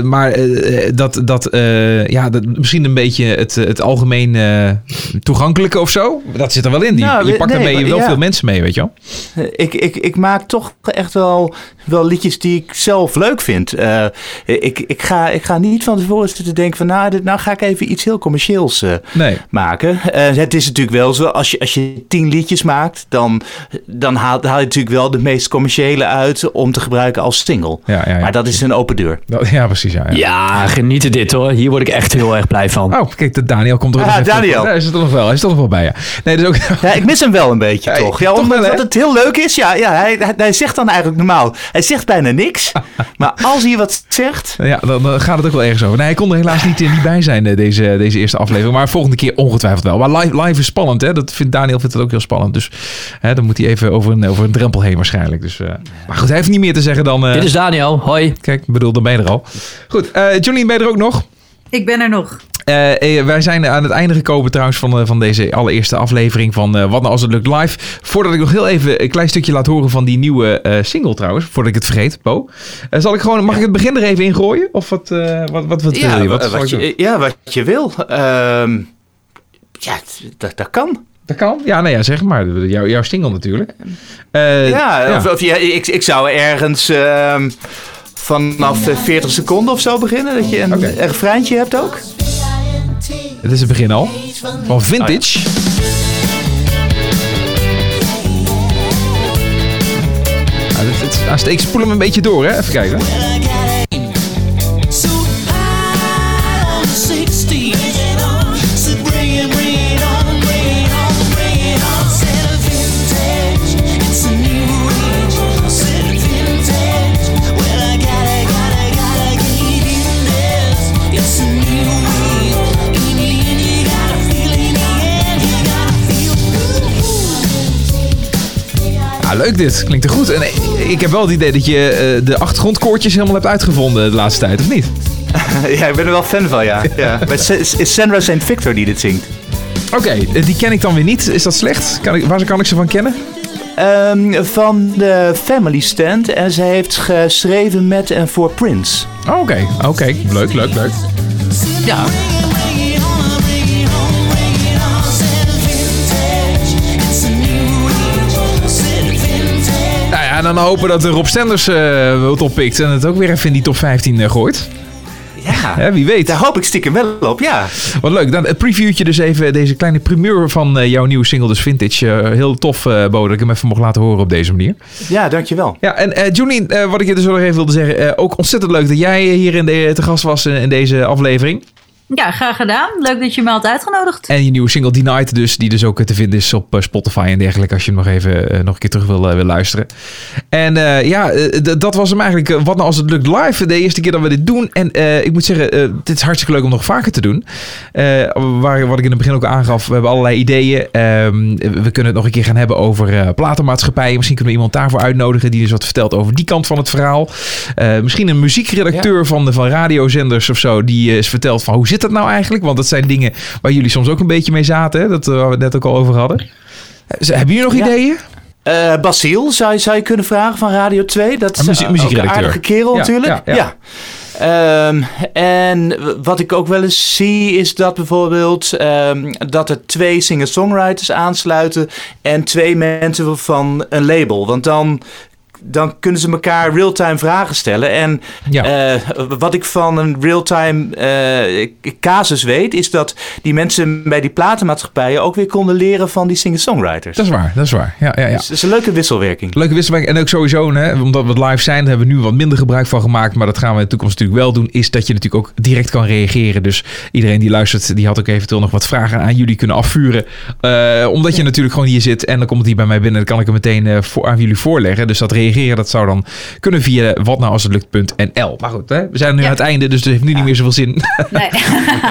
maar eh, dat, dat, eh, ja, dat misschien een beetje het, het algemeen eh, toegankelijke of zo. Dat zit er wel in. Die, Nou, je pakt nee, daarmee wel ja. veel mensen mee, weet je wel. Ik, ik, ik maak toch echt wel, wel liedjes die ik zelf leuk vind. Eh, ik, ik, ga, ik ga niet van tevoren zitten denken van... nou, dit, nou ga ik even iets heel commercieels eh, Nee. maken. Eh, het is natuurlijk wel zo, als je, als je tien liedjes maakt... dan, dan haal, haal je natuurlijk wel de meest commerciële uit... om te gebruiken als single. Ja, ja, ja. Maar dat is een open deur. Ja, precies. Ja, ja. Ja, genieten dit hoor. Hier word ik echt heel erg blij van. Oh, kijk, de Daniel komt er ook Ah, Daniel. Daar is het er nog wel. Hij is er nog wel bij, ja. Nee, dus ook... Ja, ik mis hem wel een beetje, Ja, toch? Ja, toch omdat wel, het heel leuk is. Ja, ja hij, hij, hij zegt dan eigenlijk normaal... hij zegt bijna niks. <laughs> maar als hij wat zegt... Ja, dan, gaat het ook wel ergens over. Nee, hij kon er helaas niet, eh, niet bij zijn, eh, deze, deze eerste aflevering. Maar volgende keer ongetwijfeld wel. Maar live, live is spannend, hè. Dat vindt Daniel vindt het ook heel spannend. Dus hè, dan moet hij even over een, over een drempel heen waarschijnlijk. Dus, eh, maar goed, hij heeft niet meer te zeggen dan... eh, Dit is Daniel, hoi. Kijk, ik bedoel, dan ben je er al. Goed, eh Jolien, ben je er ook nog? Ik ben er nog. Eh, eh, wij zijn aan het einde gekomen trouwens van, eh, van deze allereerste aflevering van eh, Wat nou als het lukt live. Voordat ik nog heel even een klein stukje laat horen van die nieuwe single trouwens. Voordat ik het vergeet, Bo. Zal ik gewoon, mag ik het begin er even in gooien? Of wat, wat, wat, wat wil je? Wat, je, ja, wat je wil. Ehm, ja, dat, dat kan. Dat kan? Ja, nou ja, zeg maar. Jouw, jouw single natuurlijk. Ja, Of, of ja, ik, ik zou ergens ehm, vanaf eh, 40 seconden of zo beginnen. Dat je een een refreintje hebt ook. Het is het begin al. Van Vintage. Dit- ah, ik spoel hem een beetje door, hè? Even kijken. Leuk dit. Klinkt er goed. En ik heb wel het idee dat je eh, de achtergrondkoortjes helemaal hebt uitgevonden de laatste tijd, of niet? <laughs> ja, ik ben er wel fan van, ja. <laughs> ja. Maar is Sandra St. Victor die dit zingt. Oké, eh, die ken ik dan weer niet. Is dat slecht? Kan ik, waar kan ik ze van kennen? Ehm, van de Family Stand. En ze heeft geschreven met en voor Prince. Oh, Oké, oké. Leuk, leuk, leuk. Ja. Dan hopen dat Rob Stenders eh het oppikt en het ook weer even in die top 15 eh, gooit. Ja, wie weet. daar hoop ik stiekem wel op, ja. Wat leuk. Dan het previewtje dus even, deze kleine primeur van eh, jouw nieuwe single, dus Vintage. Heel tof, Bo, dat ik hem even mocht laten horen op deze manier. Ja, dankjewel. Ja, en Jolien, eh, wat ik je dus nog even wilde zeggen. ook ontzettend leuk dat jij hier in de, te gast was in, in deze aflevering. Ja, graag gedaan. Leuk dat je me had uitgenodigd. En je nieuwe single Denied dus, die dus ook te vinden is op eh, Spotify en dergelijke, als je hem nog even eh, nog een keer terug wil, eh, wil luisteren. En eh, ja, dat was hem eigenlijk. wat nou als het lukt live, de eerste keer dat we dit doen. En eh, ik moet zeggen, eh, dit is hartstikke leuk om nog vaker te doen. Eh, waar, wat ik in het begin ook aangaf, we hebben allerlei ideeën. Ehm, we kunnen het nog een keer gaan hebben over eh, platenmaatschappijen. Misschien kunnen we iemand daarvoor uitnodigen die dus wat vertelt over die kant van het verhaal. Eh, misschien een muziekredacteur van, de, van radiozenders of zo, die eens vertelt van hoe zit dat nou eigenlijk? Want dat zijn dingen waar jullie soms ook een beetje mee zaten, hè? dat eh, waar we het net ook al over hadden. Eh, Hebben jullie nog Ja. ideeën? Eh Basiel zou, je- zou je kunnen vragen van Radio 2. Dat Een is muzie- eh, ook een aardige kerel Ja, natuurlijk. ja, ja. Ehm, en wat ik ook wel eens zie is dat bijvoorbeeld ehm, dat er twee singer-songwriters aansluiten en twee mensen van een label. Want dan, dan kunnen ze elkaar real-time vragen stellen. En Ja. eh, wat ik van een real-time eh, casus weet, is dat die mensen bij die platenmaatschappijen ook weer konden leren van die singer-songwriters. Dat is waar, dat is waar. Ja, ja, ja. Dus het is een leuke wisselwerking. Leuke wisselwerking. En ook sowieso, hè, omdat we het live zijn, daar hebben we nu wat minder gebruik van gemaakt. Maar dat gaan we in de toekomst natuurlijk wel doen. Is dat je natuurlijk ook direct kan reageren. Dus iedereen die luistert, die had ook eventueel nog wat vragen aan jullie kunnen afvuren. Eh, omdat je natuurlijk gewoon hier zit en dan komt het hier bij mij binnen. Dan kan ik hem meteen eh, voor, aan jullie voorleggen. Dus dat reageren reageren. Dat zou dan kunnen via watnoualshetlukt.nl. Maar goed, hè? we zijn nu Ja. aan het einde, dus het heeft nu niet meer zoveel zin. Nee.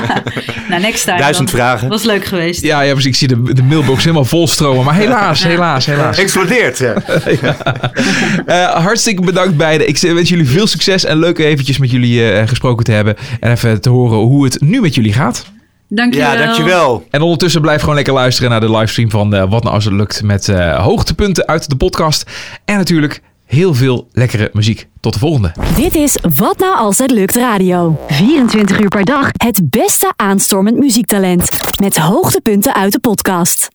<laughs> nou, next time. Duizend dan. vragen. Was leuk geweest. ja, ja, precies. Ik zie de, de mailbox helemaal volstromen. Maar helaas, helaas, helaas. Explodeert. <laughs> Ja. Eh, hartstikke bedankt beiden. Ik wens jullie veel succes en leuk eventjes met jullie eh, gesproken te hebben. En even te horen hoe het nu met jullie gaat. Dankjewel. ja, dankjewel. En ondertussen blijf gewoon lekker luisteren naar de livestream van eh, Wat Nou Als Het Lukt. Met eh, hoogtepunten uit de podcast. En natuurlijk heel veel lekkere muziek. Tot de volgende. Dit is Wat nou als het lukt radio. 24 uur per dag het beste aanstormend muziektalent. Met hoogtepunten uit de podcast.